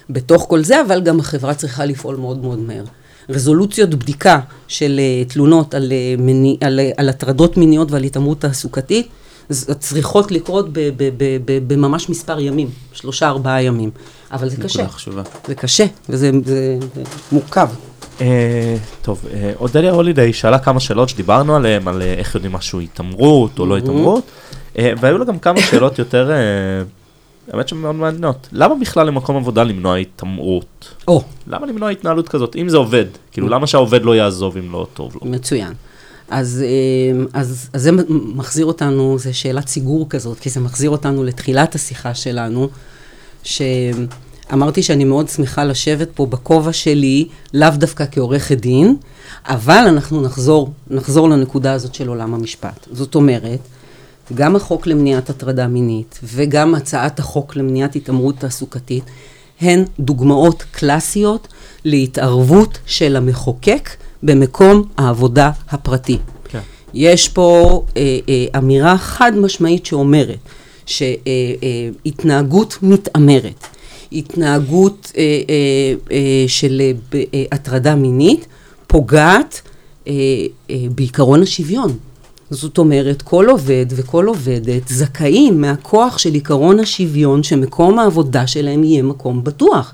בתוך כל זה, אבל גם החברה צריכה לפעול מאוד מאוד מהר. רזולוציות בדיקה של uh, תלונות על, uh, מני, על, uh, על הטרדות מיניות ועל התעמרות תעסוקתית, צריכות לקרות בממש מספר ימים, שלושה ארבעה ימים. אבל זה קשה. חשובה. זה קשה, וזה זה, זה מורכב. Uh, טוב, uh, אודליה הולידיי שאלה כמה שאלות שדיברנו עליהן, על uh, איך יודעים משהו התעמרות או לא התעמרות, uh, והיו לה גם כמה שאלות יותר... Uh, האמת שהן מאוד מעניינות. למה בכלל למקום עבודה למנוע התעמרות? או. למה למנוע התנהלות כזאת, אם זה עובד? כאילו, למה שהעובד לא יעזוב אם לא טוב לו? מצוין. אז, אה, אז, אז זה מחזיר אותנו, זו שאלת סיגור כזאת, כי זה מחזיר אותנו לתחילת השיחה שלנו, שאמרתי שאני מאוד שמחה לשבת פה בכובע שלי, לאו דווקא כעורכת דין, אבל אנחנו נחזור, נחזור לנקודה הזאת של עולם המשפט. זאת אומרת, גם החוק למניעת הטרדה מינית וגם הצעת החוק למניעת התעמרות תעסוקתית הן דוגמאות קלאסיות להתערבות של המחוקק במקום העבודה הפרטי. כן. יש פה אה, אה, אמירה חד משמעית שאומרת שהתנהגות אה, אה, מתעמרת, התנהגות אה, אה, אה, של אה, הטרדה מינית פוגעת אה, אה, בעיקרון השוויון. זאת אומרת, כל עובד וכל עובדת זכאים מהכוח של עקרון השוויון שמקום העבודה שלהם יהיה מקום בטוח.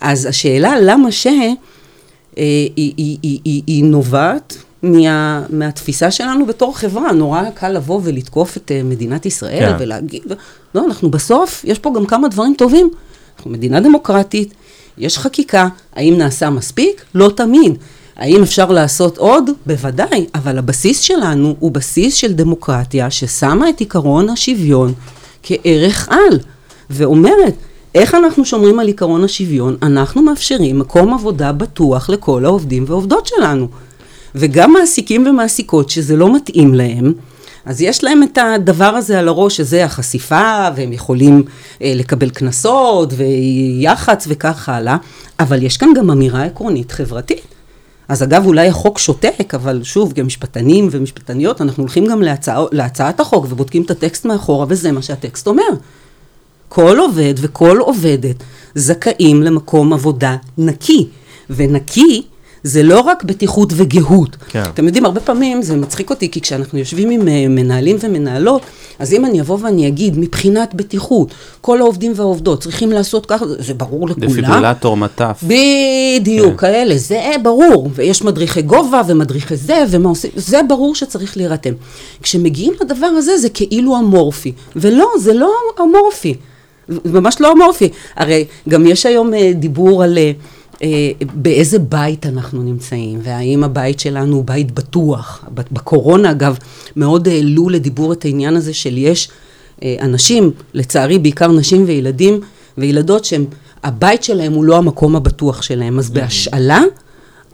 אז השאלה למה ש... אה, היא, היא, היא, היא, היא נובעת מה, מהתפיסה שלנו בתור חברה. נורא קל לבוא ולתקוף את אה, מדינת ישראל כן. ולהגיד, לא, אנחנו בסוף, יש פה גם כמה דברים טובים. אנחנו מדינה דמוקרטית, יש חקיקה, האם נעשה מספיק? לא תמיד. האם אפשר לעשות עוד? בוודאי, אבל הבסיס שלנו הוא בסיס של דמוקרטיה ששמה את עקרון השוויון כערך על, ואומרת, איך אנחנו שומרים על עקרון השוויון? אנחנו מאפשרים מקום עבודה בטוח לכל העובדים ועובדות שלנו. וגם מעסיקים ומעסיקות שזה לא מתאים להם, אז יש להם את הדבר הזה על הראש, שזה החשיפה, והם יכולים אה, לקבל קנסות, ויח"צ וכך הלאה, אבל יש כאן גם אמירה עקרונית חברתית. אז אגב, אולי החוק שותק, אבל שוב, כמשפטנים ומשפטניות, אנחנו הולכים גם להצע, להצעת החוק ובודקים את הטקסט מאחורה, וזה מה שהטקסט אומר. כל עובד וכל עובדת זכאים למקום עבודה נקי, ונקי זה לא רק בטיחות וגאות. כן. אתם יודעים, הרבה פעמים זה מצחיק אותי, כי כשאנחנו יושבים עם אה, מנהלים ומנהלות, אז אם אני אבוא ואני אגיד, מבחינת בטיחות, כל העובדים והעובדות צריכים לעשות ככה, זה ברור לכולם. דפיברילטור מטף. בדיוק, כן. כאלה, זה ברור. ויש מדריכי גובה ומדריכי זה, ומה עושים, זה ברור שצריך להירתם. כשמגיעים לדבר הזה, זה כאילו אמורפי. ולא, זה לא אמורפי. ממש לא אמורפי. הרי גם יש היום אה, דיבור על... אה, באיזה בית אנחנו נמצאים, והאם הבית שלנו הוא בית בטוח. בקורונה, אגב, מאוד העלו לדיבור את העניין הזה של יש אה, אנשים, לצערי בעיקר נשים וילדים וילדות, שהם, הבית שלהם הוא לא המקום הבטוח שלהם. אז בהשאלה,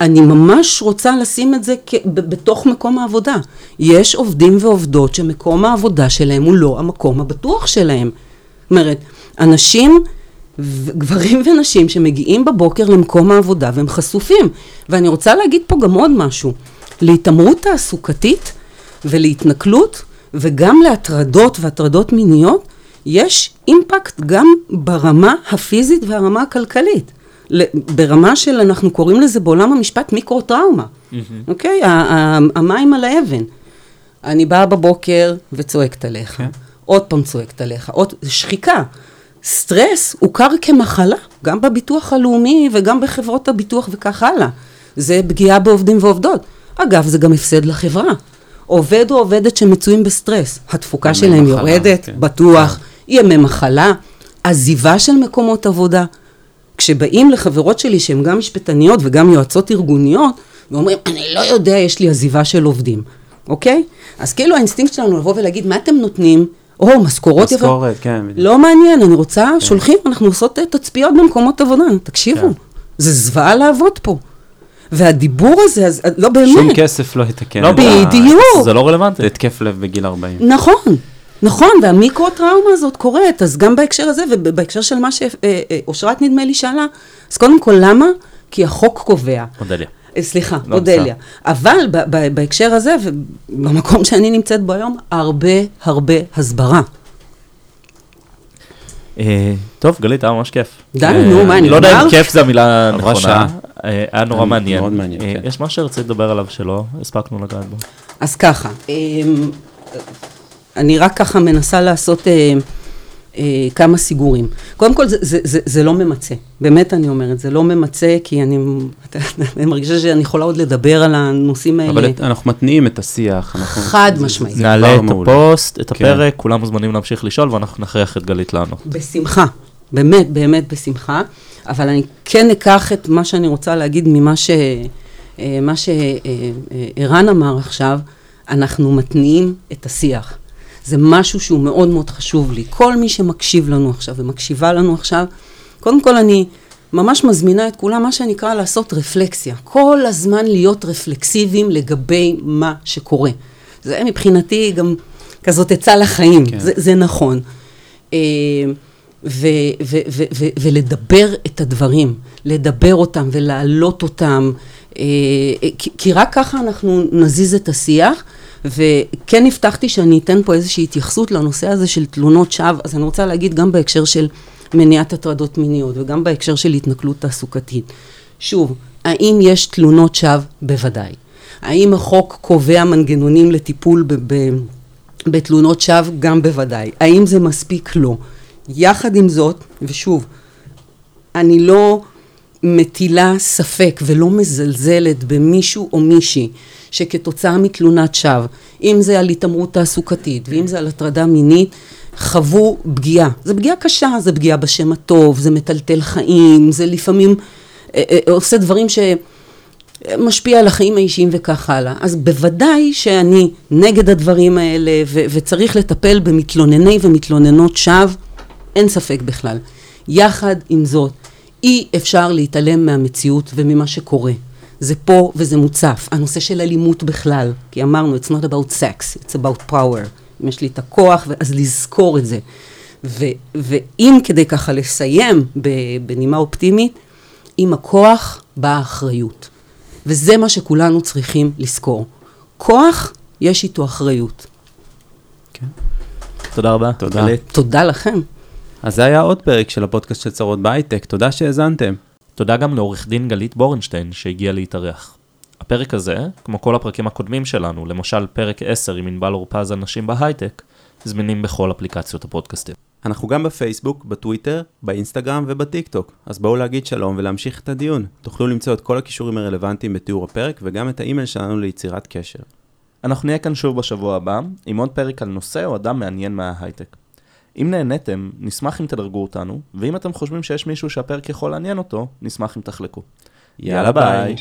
אני ממש רוצה לשים את זה כ- בתוך מקום העבודה. יש עובדים ועובדות שמקום העבודה שלהם הוא לא המקום הבטוח שלהם. זאת אומרת, אנשים... גברים ונשים שמגיעים בבוקר למקום העבודה והם חשופים. ואני רוצה להגיד פה גם עוד משהו. להתעמרות תעסוקתית ולהתנכלות וגם להטרדות והטרדות מיניות, יש אימפקט גם ברמה הפיזית והרמה הכלכלית. ברמה של, אנחנו קוראים לזה בעולם המשפט מיקרו-טראומה, אוקיי? Mm-hmm. Okay? המים על האבן. אני באה בבוקר וצועקת עליך, okay. כן. עוד פעם צועקת עליך, עוד, שחיקה. סטרס הוכר כמחלה, גם בביטוח הלאומי וגם בחברות הביטוח וכך הלאה. זה פגיעה בעובדים ועובדות. אגב, זה גם הפסד לחברה. עובד או עובדת שמצויים בסטרס, התפוקה שלהם מחלה, יורדת, כן. בטוח, כן. ימי מחלה, עזיבה של מקומות עבודה. כשבאים לחברות שלי שהן גם משפטניות וגם יועצות ארגוניות, ואומרים, אני לא יודע, יש לי עזיבה של עובדים, אוקיי? אז כאילו האינסטינקט שלנו לבוא ולהגיד, מה אתם נותנים? או, משכורות יפות. משכורת, כן. בדיוק. לא מעניין, אני רוצה, שולחים, אנחנו עושות אה, תצפיות במקומות עבודה, תקשיבו, כן. זה זוועה לעבוד פה. והדיבור הזה, אז לא באמת. שום כסף לא יתקן. לא, בדיוק. זה לא רלוונטי. התקף לב בגיל 40. נכון, נכון, והמיקרו-טראומה הזאת קורית, אז גם בהקשר הזה ובהקשר של מה שאושרת נדמה לי שאלה, אז קודם כל, למה? כי החוק קובע. אודליה. סליחה, לא, אודליה. אבל ב- ב- בהקשר הזה, ובמקום [LAUGHS] שאני נמצאת בו היום, הרבה הרבה הסברה. אה, טוב, גלית, היה ממש כיף. די, אה, נו, מה, אני לא יודע? אם כיף זו המילה הנכונה. אה, היה נורא מעניין. מאוד מעניין, אה, כן. יש משהו שרצית לדבר עליו שלא הספקנו לגעת בו. אז ככה, אמ, אני רק ככה מנסה לעשות אה, אה, כמה סיגורים. קודם כל, זה, זה, זה, זה לא ממצה. באמת אני אומרת, זה לא ממצה, כי אני, אני מרגישה שאני יכולה עוד לדבר על הנושאים האלה. אבל את- אנחנו מתניעים את השיח. אנחנו- חד זה- משמעית. זה נעלה את מעולה. הפוסט, את כן. הפרק, כולם מוזמנים להמשיך לשאול, ואנחנו נכריח את גלית לענות. בשמחה, באמת, באמת בשמחה, אבל אני כן אקח את מה שאני רוצה להגיד ממה ש... אה, מה שערן אמר עכשיו, אנחנו מתניעים את השיח. זה משהו שהוא מאוד מאוד חשוב לי. כל מי שמקשיב לנו עכשיו ומקשיבה לנו עכשיו, קודם כל אני ממש מזמינה את כולם, מה שנקרא לעשות רפלקסיה. כל הזמן להיות רפלקסיביים לגבי מה שקורה. זה מבחינתי גם כזאת עצה לחיים, כן. זה, זה נכון. אה, ו- ו- ו- ו- ולדבר את הדברים, לדבר אותם ולהעלות אותם, אה, כי, כי רק ככה אנחנו נזיז את השיח, וכן הבטחתי שאני אתן פה איזושהי התייחסות לנושא הזה של תלונות שווא, אז אני רוצה להגיד גם בהקשר של מניעת הטרדות מיניות וגם בהקשר של התנכלות תעסוקתית. שוב, האם יש תלונות שווא? בוודאי. האם החוק קובע מנגנונים לטיפול ב- ב- בתלונות שווא? גם בוודאי. האם זה מספיק? לא. יחד עם זאת, ושוב, אני לא מטילה ספק ולא מזלזלת במישהו או מישהי שכתוצאה מתלונת שווא, אם זה על התעמרות תעסוקתית ואם זה על הטרדה מינית, חוו פגיעה. זו פגיעה קשה, זו פגיעה בשם הטוב, זה מטלטל חיים, זה לפעמים אה, אה, עושה דברים ש... משפיע על החיים האישיים וכך הלאה. אז בוודאי שאני נגד הדברים האלה, ו- וצריך לטפל במתלונני ומתלוננות שווא, אין ספק בכלל. יחד עם זאת, אי אפשר להתעלם מהמציאות וממה שקורה. זה פה וזה מוצף. הנושא של אלימות בכלל, כי אמרנו, it's not about sex, it's about power. אם יש לי את הכוח, אז לזכור את זה. ו- ואם כדי ככה לסיים בנימה אופטימית, עם הכוח באה האחריות. וזה מה שכולנו צריכים לזכור. כוח, יש איתו אחריות. תודה רבה. תודה. תודה לכם. אז זה היה עוד פרק של הפודקאסט של צרות בהייטק, תודה שהאזנתם. תודה גם לעורך דין גלית בורנשטיין שהגיע להתארח. הפרק הזה, כמו כל הפרקים הקודמים שלנו, למשל פרק 10 עם ענבל אורפז על נשים בהייטק, זמינים בכל אפליקציות הפודקאסטים. אנחנו גם בפייסבוק, בטוויטר, באינסטגרם ובטיק טוק, אז בואו להגיד שלום ולהמשיך את הדיון. תוכלו למצוא את כל הקישורים הרלוונטיים בתיאור הפרק וגם את האימייל שלנו ליצירת קשר. אנחנו נהיה כאן שוב בשבוע הבא, עם עוד פרק על נושא או אדם מעניין מההייטק. אם נהניתם, נשמח אם תדרגו אותנו, ואם אתם חושבים שיש מישהו שהפרק יכול לעניין אותו, נשמח אם תחלקו. יאללה ביי.